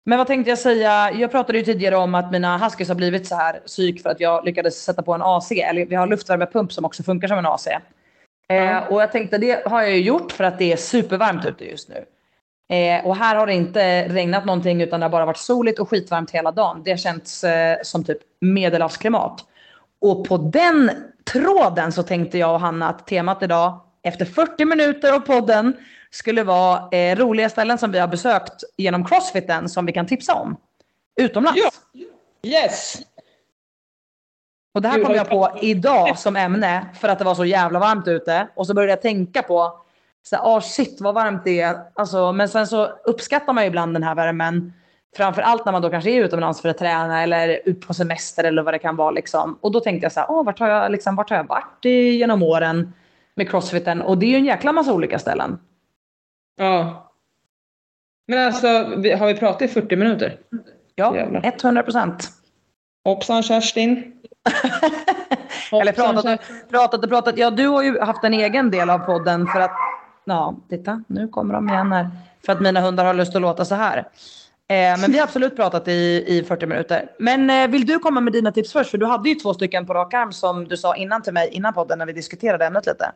Men vad tänkte jag säga? Jag pratade ju tidigare om att mina huskies har blivit så här psyk för att jag lyckades sätta på en AC. Eller vi har luftvärmepump som också funkar som en AC. Eh, och jag tänkte det har jag ju gjort för att det är supervarmt ute just nu. Eh, och här har det inte regnat någonting utan det har bara varit soligt och skitvarmt hela dagen. Det har känts eh, som typ medelhavsklimat. Och på den tråden så tänkte jag och Hanna att temat idag efter 40 minuter av podden skulle vara eh, roliga ställen som vi har besökt genom crossfiten som vi kan tipsa om. Utomlands. Ja.
Yes!
Och det här kom jag på idag som ämne för att det var så jävla varmt ute. Och så började jag tänka på, så oh shit vad varmt det är. Alltså, men sen så uppskattar man ju ibland den här värmen. Framförallt när man då kanske är utomlands för att träna eller ut på semester eller vad det kan vara. Liksom. Och då tänkte jag så här, Åh, vart, har jag, liksom, vart har jag varit i, genom åren med crossfiten? Och det är ju en jäkla massa olika ställen.
Ja. Men alltså, har vi pratat i 40 minuter?
Ja, Jävlar. 100 procent.
Hoppsan Kerstin. *laughs*
Eller pratat, pratat och pratat. Ja, du har ju haft en egen del av podden för att, ja, titta, nu kommer de igen här. För att mina hundar har lust att låta så här. Eh, men vi har absolut pratat i, i 40 minuter. Men eh, vill du komma med dina tips först? För du hade ju två stycken på rak arm som du sa innan till mig, innan podden, när vi diskuterade ämnet lite.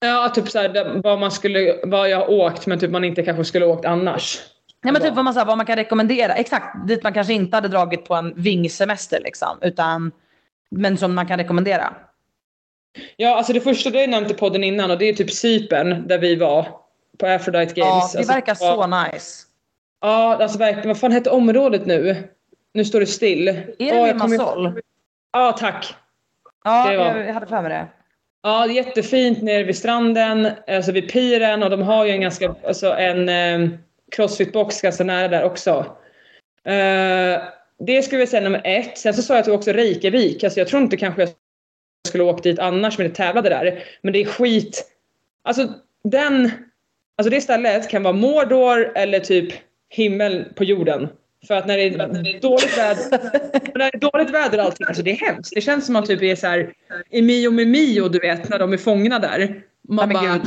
Ja, typ såhär vad man skulle, vad jag har åkt men typ man inte kanske skulle åkt annars.
Nej men typ vad man, vad man kan rekommendera. Exakt, dit man kanske inte hade dragit på en vingsemester liksom. Utan, men som man kan rekommendera.
Ja, alltså det första du nämnt i podden innan och det är typ Cypern där vi var på Aphrodite Games.
Ja,
det
alltså, verkar så nice.
Ja, alltså verkligen. Vad fan hette området nu? Nu står det still.
Är det oh, Limassol?
Ja, tack.
Ja, jag hade för mig det.
Ja, det är jättefint nere vid stranden, alltså vid piren och de har ju en ganska, alltså en eh, crossfit-box ganska nära där också. Eh, det skulle jag säga nummer ett. Sen så sa jag att också Reykjavik. Alltså jag tror inte kanske jag skulle åkt dit annars men det tävlade där. Men det är skit. Alltså den, alltså det stället kan vara Mordor eller typ himmel på jorden. För att när det är dåligt väder, när det är dåligt väder allting, alltså det är hemskt. Det känns som att man typ är såhär i Mio med Mio, du vet, när de är fångna där. Man
ja, bara,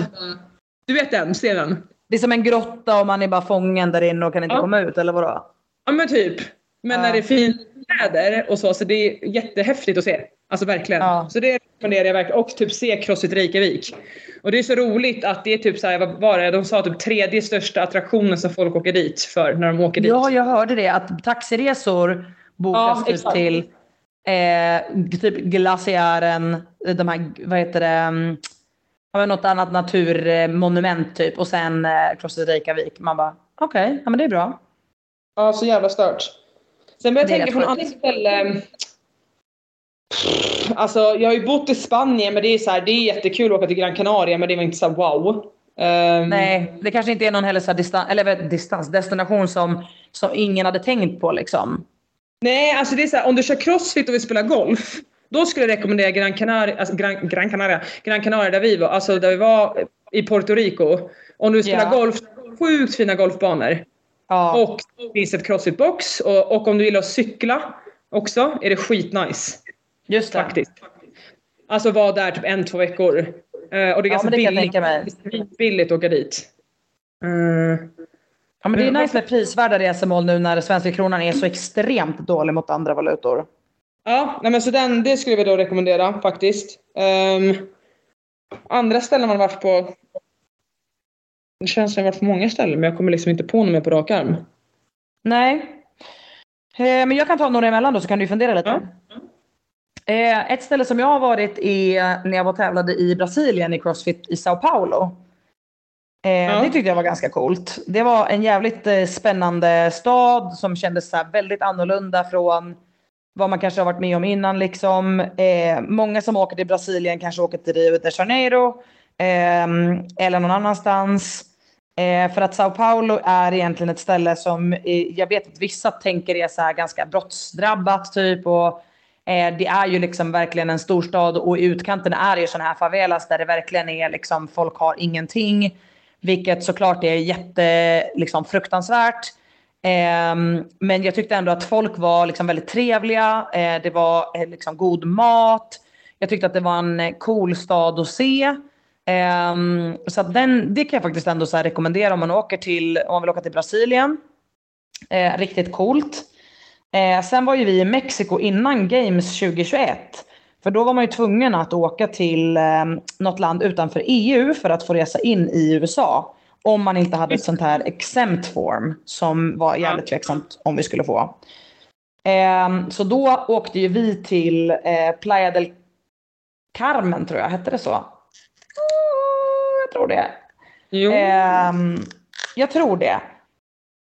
du vet den scenen?
Det är som en grotta och man är bara fången där inne och kan inte ja. komma ut, eller vadå?
Ja men typ. Men ja. när det är fint väder och så, så det är jättehäftigt att se. Alltså verkligen. Ja. Så det rekommenderar jag verkligen. Och typ se Crossfit Reykjavik. Och det är så roligt att det är typ så här, vad var det? De sa typ tredje största attraktionen som folk åker dit för när de åker dit.
Ja, jag hörde det. Att taxiresor bokas ja, typ till eh, typ glaciären, de här, vad heter det, mm, något annat naturmonument typ. Och sen eh, Crossfit Reykjavik. Man bara, okej, okay, ja men det är bra.
Ja, så jävla stört. Sen börjar jag tänka på något annat ställe. Alltså jag har ju bott i Spanien men det är så här, det är jättekul att åka till Gran Canaria men det var inte så wow.
Um, Nej, det kanske inte är någon heller så distans, eller distans, destination som, som ingen hade tänkt på liksom.
Nej, alltså det är så här, om du kör crossfit och vill spela golf. Då skulle jag rekommendera Gran Canaria, alltså Gran, Gran Canaria, Gran Canaria där vi var, alltså där vi var i Puerto Rico. Om du vill spela yeah. golf, sjukt fina golfbanor. Ja. Och det finns ett crossfit-box och, och om du gillar att cykla också är det skitnice.
Just det.
Faktiskt. Alltså var där typ en, två veckor. Uh, och det är ganska
ja,
billigt, billigt att åka dit.
Uh, ja men det är nice med prisvärda resmål nu när svenska kronan är så extremt dålig mot andra valutor.
Ja, nej men så den, det skulle vi då rekommendera faktiskt. Um, andra ställen man varit på. Det känns som jag varit på många ställen men jag kommer liksom inte på något mer på rak arm.
Nej. Eh, men jag kan ta några emellan då så kan du fundera lite. Ja. Eh, ett ställe som jag har varit är när jag var tävlade i Brasilien i Crossfit i Sao Paulo. Eh, ja. Det tyckte jag var ganska coolt. Det var en jävligt eh, spännande stad som kändes så väldigt annorlunda från vad man kanske har varit med om innan. Liksom. Eh, många som åker till Brasilien kanske åker till Rio de Janeiro eh, eller någon annanstans. Eh, för att Sao Paulo är egentligen ett ställe som jag vet att vissa tänker är så här ganska brottsdrabbat typ. Och Eh, det är ju liksom verkligen en storstad och i utkanten är det ju sådana här favelas där det verkligen är liksom folk har ingenting. Vilket såklart är jätte liksom, fruktansvärt. Eh, men jag tyckte ändå att folk var liksom väldigt trevliga. Eh, det var eh, liksom god mat. Jag tyckte att det var en eh, cool stad att se. Um, så att den, det kan jag faktiskt ändå så rekommendera om man åker till, om man vill åka till Brasilien. Eh, riktigt coolt. Eh, sen var ju vi i Mexiko innan Games 2021. För då var man ju tvungen att åka till eh, något land utanför EU för att få resa in i USA. Om man inte hade ett sånt här exempt form som var jävligt tveksamt om vi skulle få. Eh, så då åkte ju vi till eh, Playa del Carmen tror jag, hette det så? Jag tror det.
Jo.
Ehm, jag tror det.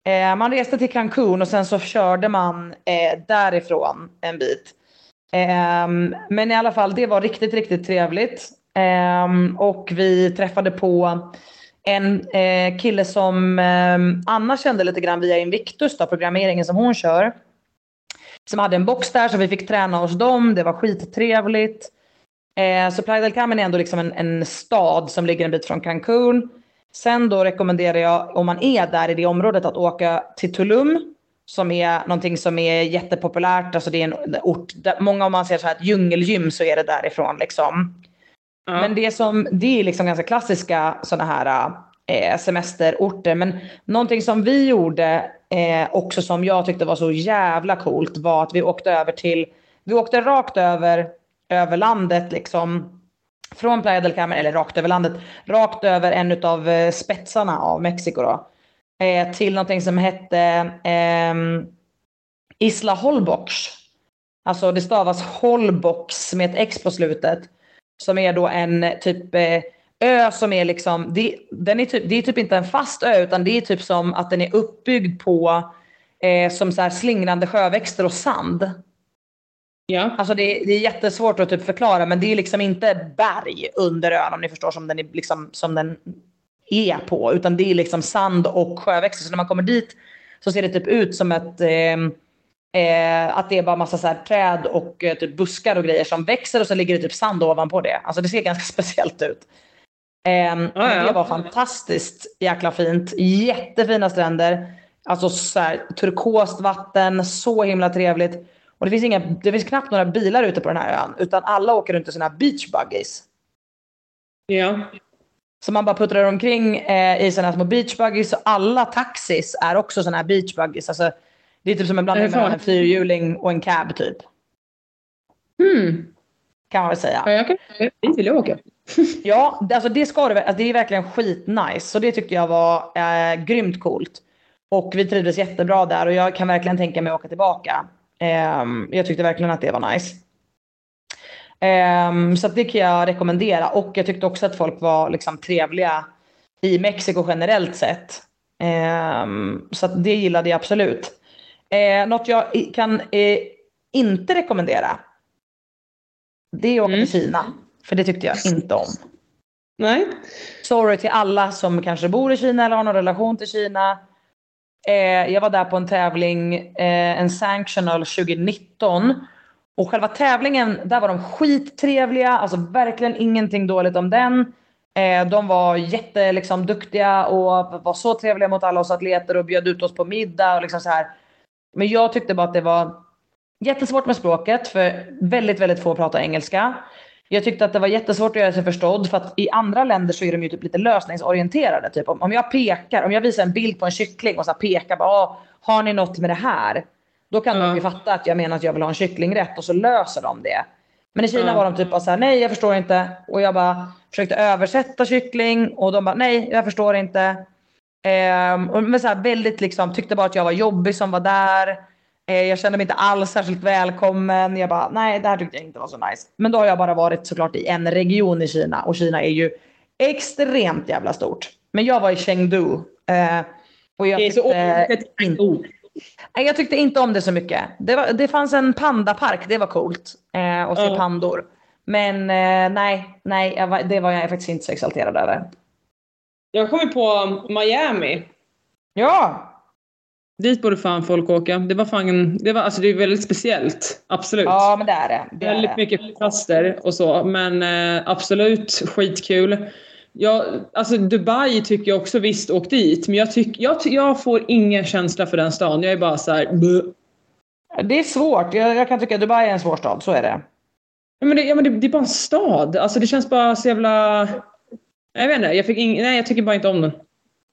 Eh, man reste till Cancun och sen så körde man eh, därifrån en bit. Eh, men i alla fall, det var riktigt, riktigt trevligt. Ehm, och vi träffade på en eh, kille som eh, Anna kände lite grann via Invictus, då, programmeringen som hon kör. Som hade en box där så vi fick träna hos dem, det var skittrevligt. Eh, så Playa del Carmen är ändå liksom en, en, stad som ligger en bit från Cancún. Sen då rekommenderar jag om man är där i det området att åka till Tulum. Som är någonting som är jättepopulärt. Alltså det är en ort, där, många om man ser så här ett djungelgym så är det därifrån liksom. Ja. Men det, som, det är liksom ganska klassiska sådana här eh, semesterorter. Men någonting som vi gjorde eh, också som jag tyckte var så jävla coolt var att vi åkte över till, vi åkte rakt över, över landet liksom. Från Playa del Carmen, eller rakt över landet, rakt över en av eh, spetsarna av Mexiko då. Eh, till någonting som hette ehm, Isla Holbox. Alltså det stavas Holbox med ett X på slutet. Som är då en typ eh, ö som är liksom, det, den är typ, det är typ inte en fast ö utan det är typ som att den är uppbyggd på eh, som så här slingrande sjöväxter och sand. Ja. Alltså det, det, är jättesvårt att typ förklara men det är liksom inte berg under ön om ni förstår som den är, liksom, som den är på. Utan det är liksom sand och sjöväxter. Så när man kommer dit så ser det typ ut som ett eh, Eh, att det är bara massa så träd och eh, typ buskar och grejer som växer och så ligger det typ sand ovanpå det. Alltså det ser ganska *laughs* speciellt ut. Eh, ah, ja. Det var fantastiskt jäkla fint. Jättefina stränder. Alltså så här, turkost vatten, så himla trevligt. Och det finns, inga, det finns knappt några bilar ute på den här ön. Utan alla åker runt i sina beach buggies.
Ja.
Så man bara puttrar omkring eh, i sådana små beach buggies. Och alla taxis är också sådana här beach buggies. Alltså, det är typ som en blandning mellan en fyrhjuling och en cab typ.
Hmm.
Kan man väl säga.
Ja, jag kan, dit vill åka. *laughs*
ja, alltså det ska det alltså Det är verkligen skitnice. Så det tyckte jag var äh, grymt coolt. Och vi trivdes jättebra där och jag kan verkligen tänka mig att åka tillbaka. Um, jag tyckte verkligen att det var nice. Um, så det kan jag rekommendera. Och jag tyckte också att folk var liksom trevliga i Mexiko generellt sett. Um, så det gillade jag absolut. Eh, något jag kan eh, inte rekommendera. Det är att åka mm. till Kina. För det tyckte jag inte om.
Nej.
Sorry till alla som kanske bor i Kina eller har någon relation till Kina. Eh, jag var där på en tävling, eh, en Sanctional 2019. Och själva tävlingen, där var de skittrevliga. Alltså verkligen ingenting dåligt om den. Eh, de var jätteduktiga liksom, duktiga och var så trevliga mot alla oss atleter och bjöd ut oss på middag. Och liksom så här. Men jag tyckte bara att det var jättesvårt med språket för väldigt, väldigt få pratar engelska. Jag tyckte att det var jättesvårt att göra sig förstådd för att i andra länder så är de ju typ lite lösningsorienterade. Typ om, jag pekar, om jag visar en bild på en kyckling och så pekar bara, har ni något med det här? Då kan mm. de ju fatta att jag menar att jag vill ha en kycklingrätt och så löser de det. Men i Kina mm. var de typ bara såhär, nej jag förstår inte. Och jag bara försökte översätta kyckling och de bara, nej jag förstår inte. Eh, men så här, väldigt liksom, tyckte bara att jag var jobbig som var där. Eh, jag kände mig inte alls särskilt välkommen. Jag bara, nej det här tyckte jag inte var så nice. Men då har jag bara varit såklart i en region i Kina och Kina är ju extremt jävla stort. Men jag var i Chengdu. Eh, och jag, tyckte, inte, jag tyckte inte om det så mycket. Det, var, det fanns en pandapark, det var coolt. Eh, och se mm. pandor. Men eh, nej, nej var, det var jag faktiskt inte så exalterad över.
Jag kommer på Miami.
Ja!
Dit borde fan folk åka. Det var fan, det var, alltså det är väldigt speciellt. Absolut.
Ja men det är det. det
väldigt
är
mycket plaster och så. Men eh, absolut skitkul. Jag, alltså Dubai tycker jag också visst, åk dit. Men jag, tyck, jag, jag får ingen känsla för den stan. Jag är bara så här.
Det är svårt. Jag, jag, kan tycka att Dubai är en svår stad. Så är det.
Ja, men det, ja, men det, det är bara en stad. Alltså det känns bara så jävla... Jag vet inte, jag, fick ing, nej, jag tycker bara inte om den.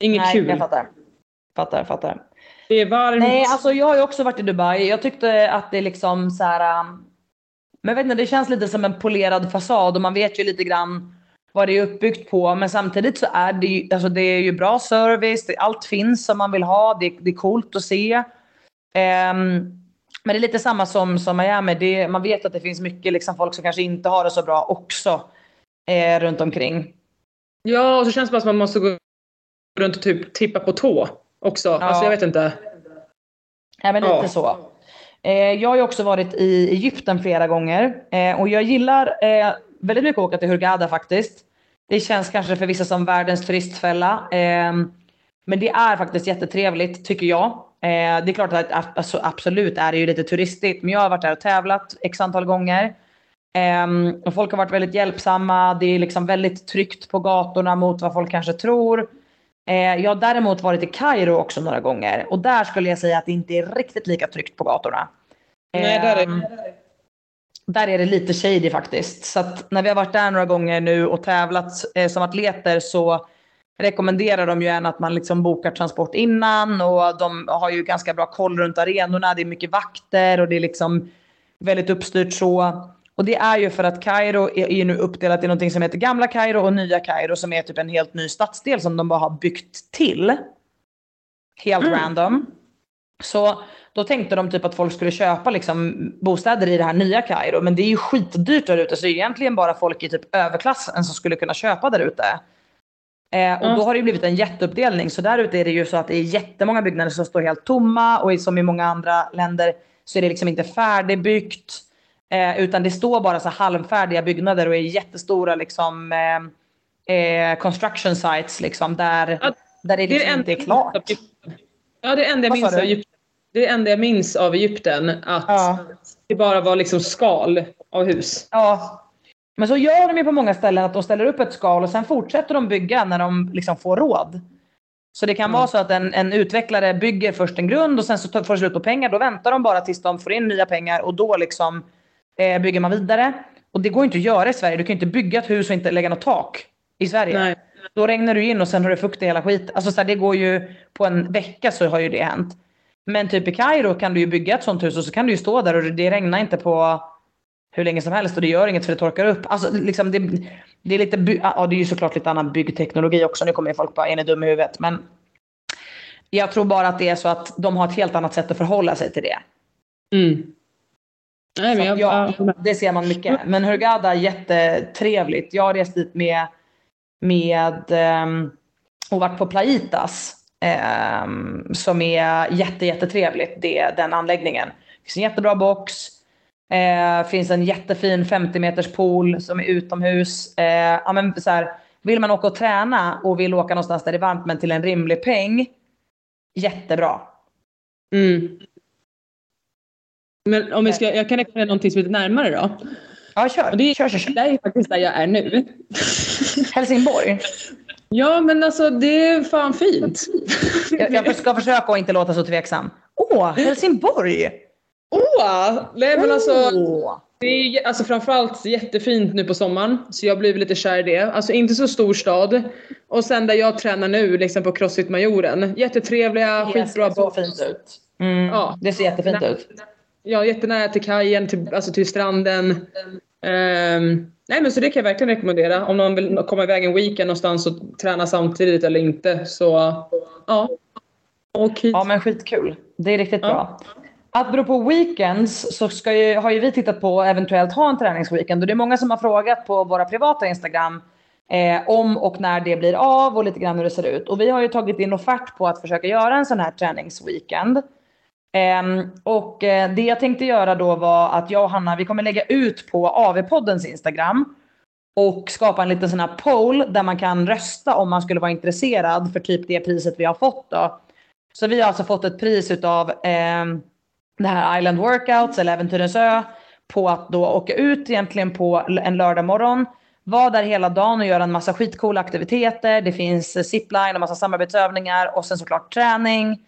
Inget nej, kul.
jag fattar. Fattar, fattar.
Det är varmt.
Nej, alltså jag har ju också varit i Dubai. Jag tyckte att det liksom så här. Um, men vet inte, det känns lite som en polerad fasad och man vet ju lite grann vad det är uppbyggt på. Men samtidigt så är det ju, alltså det är ju bra service. allt finns som man vill ha. Det, det är coolt att se. Um, men det är lite samma som, som Miami. Det, man vet att det finns mycket liksom folk som kanske inte har det så bra också eh, runt omkring.
Ja, och så känns det bara som att man måste gå runt och typ tippa på tå också. Ja. Alltså jag vet inte.
Ja, men lite ja. så. Eh, jag har ju också varit i Egypten flera gånger eh, och jag gillar eh, väldigt mycket att åka till Hurghada faktiskt. Det känns kanske för vissa som världens turistfälla. Eh, men det är faktiskt jättetrevligt tycker jag. Det är klart att alltså, absolut är det ju lite turistigt. Men jag har varit där och tävlat x antal gånger. Um, och folk har varit väldigt hjälpsamma. Det är liksom väldigt tryggt på gatorna mot vad folk kanske tror. Uh, jag har däremot varit i Kairo också några gånger och där skulle jag säga att det inte är riktigt lika tryggt på gatorna.
Nej, där är,
Um, där är det lite shady faktiskt. Så när vi har varit där några gånger nu och tävlat eh, som atleter så rekommenderar de ju en att man liksom bokar transport innan och de har ju ganska bra koll runt arenorna. Det är mycket vakter och det är liksom väldigt uppstyrt så. Och det är ju för att Kairo är, är nu uppdelat i någonting som heter Gamla Kairo och Nya Kairo som är typ en helt ny stadsdel som de bara har byggt till. Helt
Mm.
random. Så då tänkte de typ att folk skulle köpa liksom bostäder i det här nya Kairo. Men det är ju skitdyrt där ute så det är egentligen bara folk i typ överklassen som skulle kunna köpa där ute. Eh, och
Ja.
då har det ju blivit en jätteuppdelning. Så där ute är det ju så att det är jättemånga byggnader som står helt tomma och som i många andra länder så är det liksom inte färdigbyggt. Eh, utan det står bara så halvfärdiga byggnader och är jättestora liksom eh, eh, construction sites liksom där,
Ja,
där det liksom
det
inte är klart.
Ja, det är enda jag minns av Egypten. Det är det jag minns av Egypten. Att
Ja.
det bara var liksom skal av hus.
Ja. Men så gör de ju på många ställen att de ställer upp ett skal och sen fortsätter de bygga när de liksom får råd. Så det kan
Mm.
vara så att en, en utvecklare bygger först en grund och sen så får slut på pengar. Då väntar de bara tills de får in nya pengar och då liksom eh, bygger man vidare. Och det går inte att göra i Sverige. Du kan inte bygga ett hus och inte lägga något tak i Sverige.
Nej.
Då regnar du in och sen har du fukt i hela skit. Alltså så här, det går ju på en vecka så har ju det hänt. Men typ i Kairo kan du ju bygga ett sånt hus och så kan du ju stå där och det regnar inte på hur länge som helst och det gör inget för det torkar upp. Alltså liksom det, det är lite, by- ja det är ju såklart lite annan byggteknologi också. Nu kommer ju folk bara, är ni dum i huvudet? Men jag tror bara att det är så att de har ett helt annat sätt att förhålla sig till det.
Mm. Nej, men jag,
ja, det ser man mycket. Men Hurghada jättetrevligt. Jag har rest dit med, med um, och varit på Plaitas. ehm, som är jätte, jättetrevligt, det, den anläggningen. Det finns en jättebra box. Eh, finns en jättefin 50 meters pool som är utomhus. Eh, ja, men så här, vill man åka och träna och vill åka någonstans där det är varmt men till en rimlig peng. Jättebra.
Mm. Men om vi ska, jag kan rekommendera någonting som är lite närmare då.
Ja, kör.
Och det, är-
kör, kör, kör.
det är faktiskt där jag är nu.
Helsingborg. *laughs*
Ja, men alltså det är fan fint. *laughs*
Jag, jag ska försöka att inte låta så tveksam. Åh, Helsingborg!
Åh! Nej men alltså, det är alltså framförallt jättefint nu på sommaren. Så jag blir lite kär i det. Alltså inte så stor stad. Och sen där jag tränar nu, liksom på Crossfit Majoren. Jättetrevliga,
Det
skitbra
ser så fint ut. Mm,
Ja.
Det ser jättefint ut.
Ja, jättenära till kajen, till, alltså till stranden. Ehm, nej men så det kan jag verkligen rekommendera. Om någon vill komma iväg en weekend någonstans och träna samtidigt eller inte. Så ja. Och hit.
Ja men skitkul. Det är riktigt
Ja.
bra. Apropå weekends så ska ju, har ju vi tittat på eventuellt ha en träningsweekend och det är många som har frågat på våra privata Instagram eh, om och när det blir av och lite grann hur det ser ut. Och vi har ju tagit in offert på att försöka göra en sån här träningsweekend. Ehm, och eh, det jag tänkte göra då var att jag och Hanna, vi kommer lägga ut på AV-poddens Instagram och skapa en liten sån här poll där man kan rösta om man skulle vara intresserad för typ det priset vi har fått då. Så vi har alltså fått ett pris utav eh, det här Island Workouts eller Äventyrens Ö på att då åka ut egentligen på en lördag morgon. Vara där hela dagen och göra en massa skitcoola aktiviteter. Det finns zipline och massa samarbetsövningar och sen såklart träning.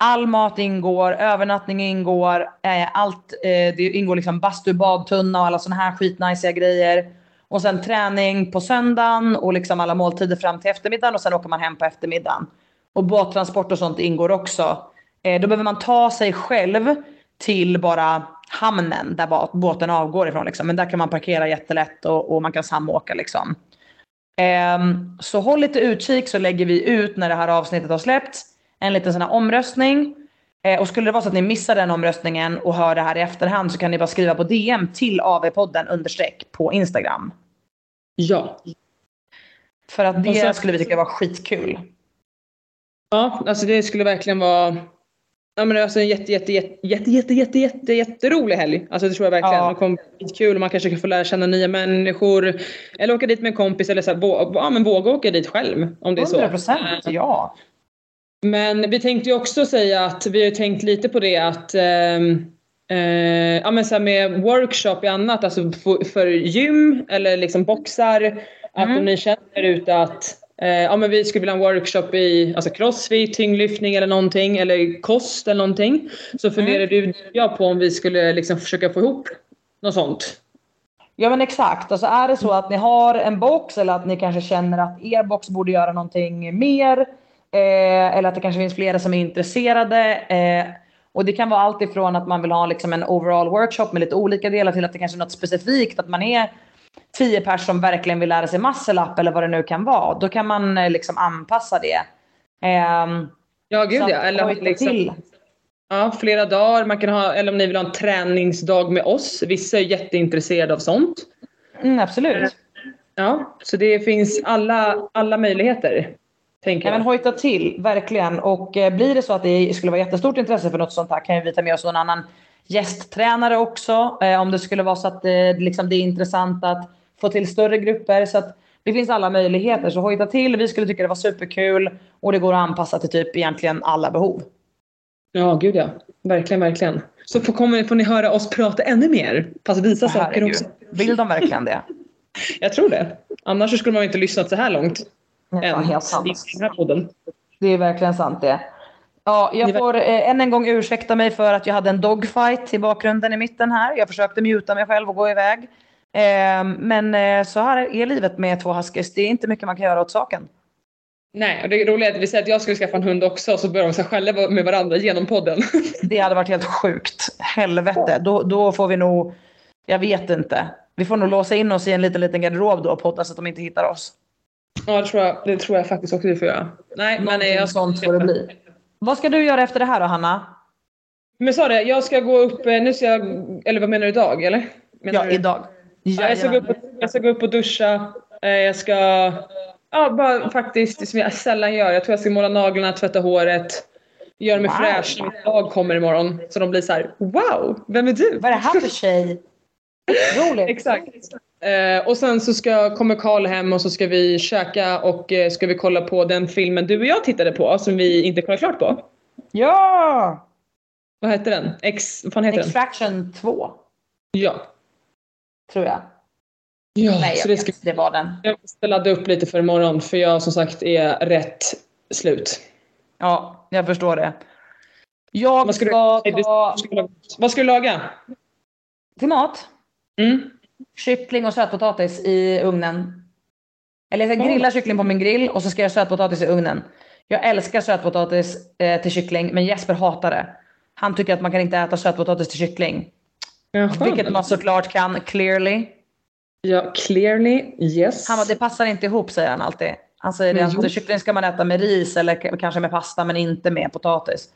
All mat ingår, övernattning ingår, eh, allt, eh, det ingår liksom bastu, badtunna och alla sådana här skitnice grejer. Och sen träning på söndagen och liksom alla måltider fram till eftermiddagen och sen åker man hem på eftermiddagen. Och båttransport och sånt ingår också. Eh, då behöver man ta sig själv till bara hamnen där båten avgår ifrån. Liksom. Men där kan man parkera jättelätt och, och man kan samåka. Liksom. Eh, så håll lite utkik så lägger vi ut när det här avsnittet har släppts en liten sån här omröstning. Eh, och skulle det vara så att ni missar den omröstningen och hör det här i efterhand så kan ni bara skriva på DM till AV-podden understreck på Instagram.
Ja.
För att det
så-
skulle vi tycka var skitkul.
Ja, alltså det skulle verkligen vara Ja men alltså en jätte, jätte, jätte, jätte, jätte, jätte, jätte, jätterolig helg. Alltså det tror jag verkligen.
Ja.
Det kommer bli kul och man kanske kan få lära känna nya människor. Eller åka dit med en kompis eller så här, vå- ja, men våga åka dit själv. Om det är så.
100 procent, ja.
Men vi tänkte ju också säga att vi har tänkt lite på det att ehm, eh, ja, men så här med workshop i annat, alltså för, för gym eller liksom boxar. Att
Mm.
om ni känner ute att eh, ja, men vi skulle vilja ha en workshop i alltså crossfit, tyngdlyftning eller någonting eller kost eller någonting. Så funderar du jag på om vi skulle liksom försöka få ihop något sånt.
Ja men exakt. Alltså är det så att ni har en box eller att ni kanske känner att er box borde göra någonting mer. Eh, eller att det kanske finns flera som är intresserade. Eh, och det kan vara allt ifrån att man vill ha liksom en overall workshop med lite olika delar till att det kanske är något specifikt. Att man är tio personer som verkligen vill lära sig muscle up eller vad det nu kan vara. Då kan man eh, liksom anpassa det. Ehm,
Ja gud ja. Eller liksom,
till.
Ja, flera dagar. Man kan ha, eller om ni vill ha en träningsdag med oss. Vissa är jätteintresserade av sånt.
Mm, absolut.
Ja, så det finns alla, alla möjligheter. Tänker
Ja, men hojta till, verkligen. Och eh, blir det så att det skulle vara jättestort intresse för något sånt här kan ju vi ta med oss någon annan gästtränare också. Eh, om det skulle vara så att eh, liksom det är intressant att få till större grupper. Så att det finns alla möjligheter. Så hojta till. Vi skulle tycka det var superkul. Och det går att anpassa till typ egentligen alla behov.
Ja, gud ja. Verkligen, verkligen. Så får, kommer, får ni höra oss prata ännu mer. Fast visa saker också.
Vill de verkligen det? *laughs*
Jag tror det. Annars skulle man inte lyssnat så här långt. Än
helt sant.
i den här podden.
Det är verkligen sant det. Ja, jag får eh, än en gång ursäkta mig för att jag hade en dogfight i bakgrunden i mitten här. Jag försökte muta mig själv och gå iväg. Eh, men eh, så här är livet med två huskies. Det är inte mycket man kan göra åt saken.
Nej, och det roliga är att vi säger att jag skulle skaffa en hund också och så börjar de skälla med varandra genom podden. *laughs*
Det hade varit helt sjukt. Helvete. Då, då får vi nog... Jag vet inte. Vi får nog låsa in oss i en liten, liten garderob då och podda så att de inte hittar oss.
Ja, det tror, jag, det tror jag faktiskt också vi får göra. Nej, men
Någonting
jag
sånt får det bli. Vad ska du göra efter det här då, Hanna?
Men sa det, jag ska gå upp, eh, nu ska jag, eller vad menar du idag eller? Menar
Ja,
du?
idag.
Ja, jag, ska gå upp och, jag ska gå upp och duscha. Eh, Jag ska, ja bara faktiskt som jag sällan gör. Jag tror jag ska måla naglarna, tvätta håret. Göra mig
Wow.
fräsch när mitt dag kommer imorgon. Så de blir så här: wow, vem är du?
Vad är det här för tjej? Roligt. *laughs*
Exakt. Eh, och sen så ska, kommer Karl hem och så ska vi käka och eh, ska vi kolla på den filmen du och jag tittade på som vi inte kollade klart på.
Ja!
Vad heter den? X, vad fan heter den?
Extraction 2,
Ja.
tror jag.
Ja,
Nej,
så det ska.
Det var den.
jag ska ladda upp lite för imorgon för jag som sagt är rätt slut.
Ja, jag förstår det. Jag
Vad ska
ska
du-
ta
Vad ska du laga?
till mat.
Mm.
Kyckling och sötpotatis i ugnen. Eller jag ska grilla kyckling på min grill och så ska jag sötpotatis i ugnen. Jag älskar sötpotatis eh, till kyckling men Jesper hatar det. Han tycker att man kan inte äta sötpotatis till kyckling.
Jaha.
Vilket man såklart kan, clearly.
Ja, clearly yes.
Han bara, det passar inte ihop säger han alltid. Han säger det,
Men
att
jo.
kyckling ska man äta med ris eller kanske med pasta men inte med potatis.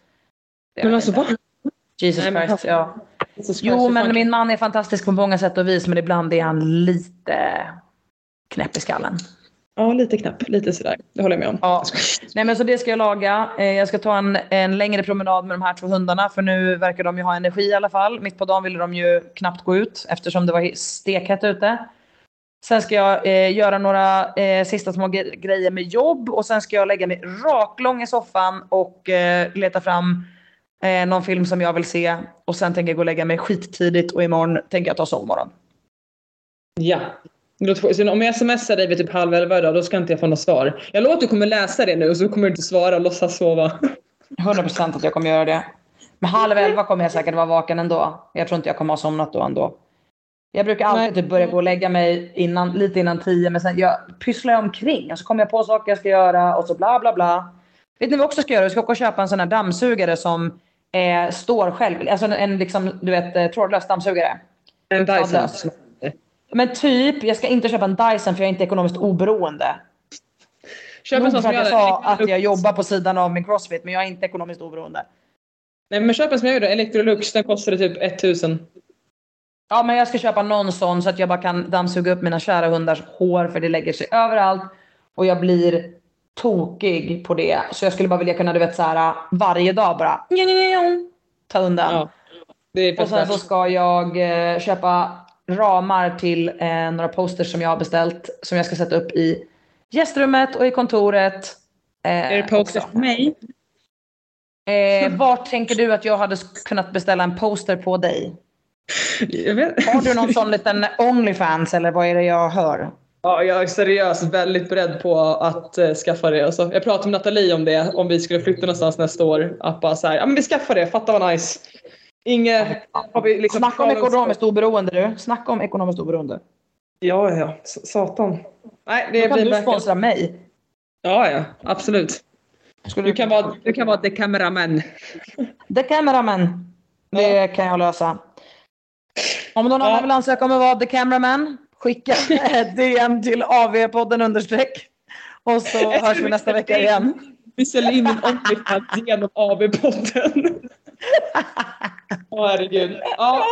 Det
Men alltså
jag
va?
inte. Jesus
Nej,
Christ, ja. Jo, men min man är fantastisk på många sätt och vis men ibland är han lite knäpp i skallen.
Ja, lite knapp. Lite sådär. Det håller jag med om.
Ja. Nej men så det ska jag laga. Eh, Jag ska ta en, en längre promenad med de här två hundarna för nu verkar de ju ha energi i alla fall. Mitt på dagen ville de ju knappt gå ut eftersom det var stekhett ute. Sen ska jag eh, göra några eh, sista små gre- grejer med jobb och sen ska jag lägga mig raklång i soffan och eh, leta fram eh, någon film som jag vill se. Och sen tänker jag gå och lägga mig skittidigt och imorgon tänker jag ta sovmorgon.
Ja. Så om jag smsar dig vid typ halv elva idag, då ska inte jag få något svar. Jag lovar att du kommer läsa det nu och så kommer du inte svara och låtsas sova.
100% att jag kommer göra det. Men halv elva kommer jag säkert vara vaken ändå. Jag tror inte jag kommer ha somnat då ändå. Jag brukar alltid typ börja gå och lägga mig innan, lite innan tio men sen jag pysslar jag omkring och så kommer jag på saker jag ska göra och så bla bla bla. Vet ni vad vi också ska göra? Vi ska åka och köpa en sån här dammsugare som eh, står själv. Alltså en, en liksom, du vet, eh, trådlös dammsugare.
En Dyson.
Trådlös. Men typ, jag ska inte köpa en Dyson för jag är inte ekonomiskt oberoende.
Köp en sån som jag
jag sa att jag jobbar på sidan av min crossfit men jag är inte ekonomiskt oberoende.
Nej men köp en som jag gjorde. Electrolux. Den kostade typ 1000.
Ja, men jag ska köpa någon sån så att jag bara kan dammsuga upp mina kära hundars hår för det lägger sig överallt. Och jag blir tokig på det. Så jag skulle bara vilja kunna du vet så här varje dag bara ta undan.
Ja.
Och sen så ska jag eh, köpa ramar till eh, några posters som jag har beställt. Som jag ska sätta upp i gästrummet och i kontoret. Eh,
Är det poster
också.
för mig?
Eh, vart tänker du att jag hade kunnat beställa en poster på dig? Har du någon sån liten Onlyfans eller vad är det jag hör?
Ja, jag är seriöst väldigt beredd på att eh, skaffa det. Alltså, jag pratade med Nathalie om det, om vi skulle flytta någonstans nästa år. Att bara så här, ja men vi skaffar det, fatta vad nice. Inget, har vi liksom
Snacka om ekonomiskt oberoende du. Snacka om ekonomiskt oberoende.
Ja, ja, S- satan. Nej, det
Då kan
blir
du
verkligen-
sponsra mig.
Ja, ja, absolut.
Skulle
Du kan vara, du kan vara the cameraman.
The cameraman. Det kan jag lösa. Om någon
Ja.
annan vill ansöka om att vara the cameraman, skicka DM till avpodden understreck. Och så hörs vi nästa vecka igen.
Vi säljer in en Onlyfans genom AV-podden. Åh herregud. Ja,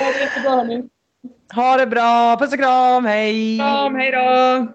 ha det jättebra hörni.
Ha det bra, puss och kram, hej!
Kram, hej då!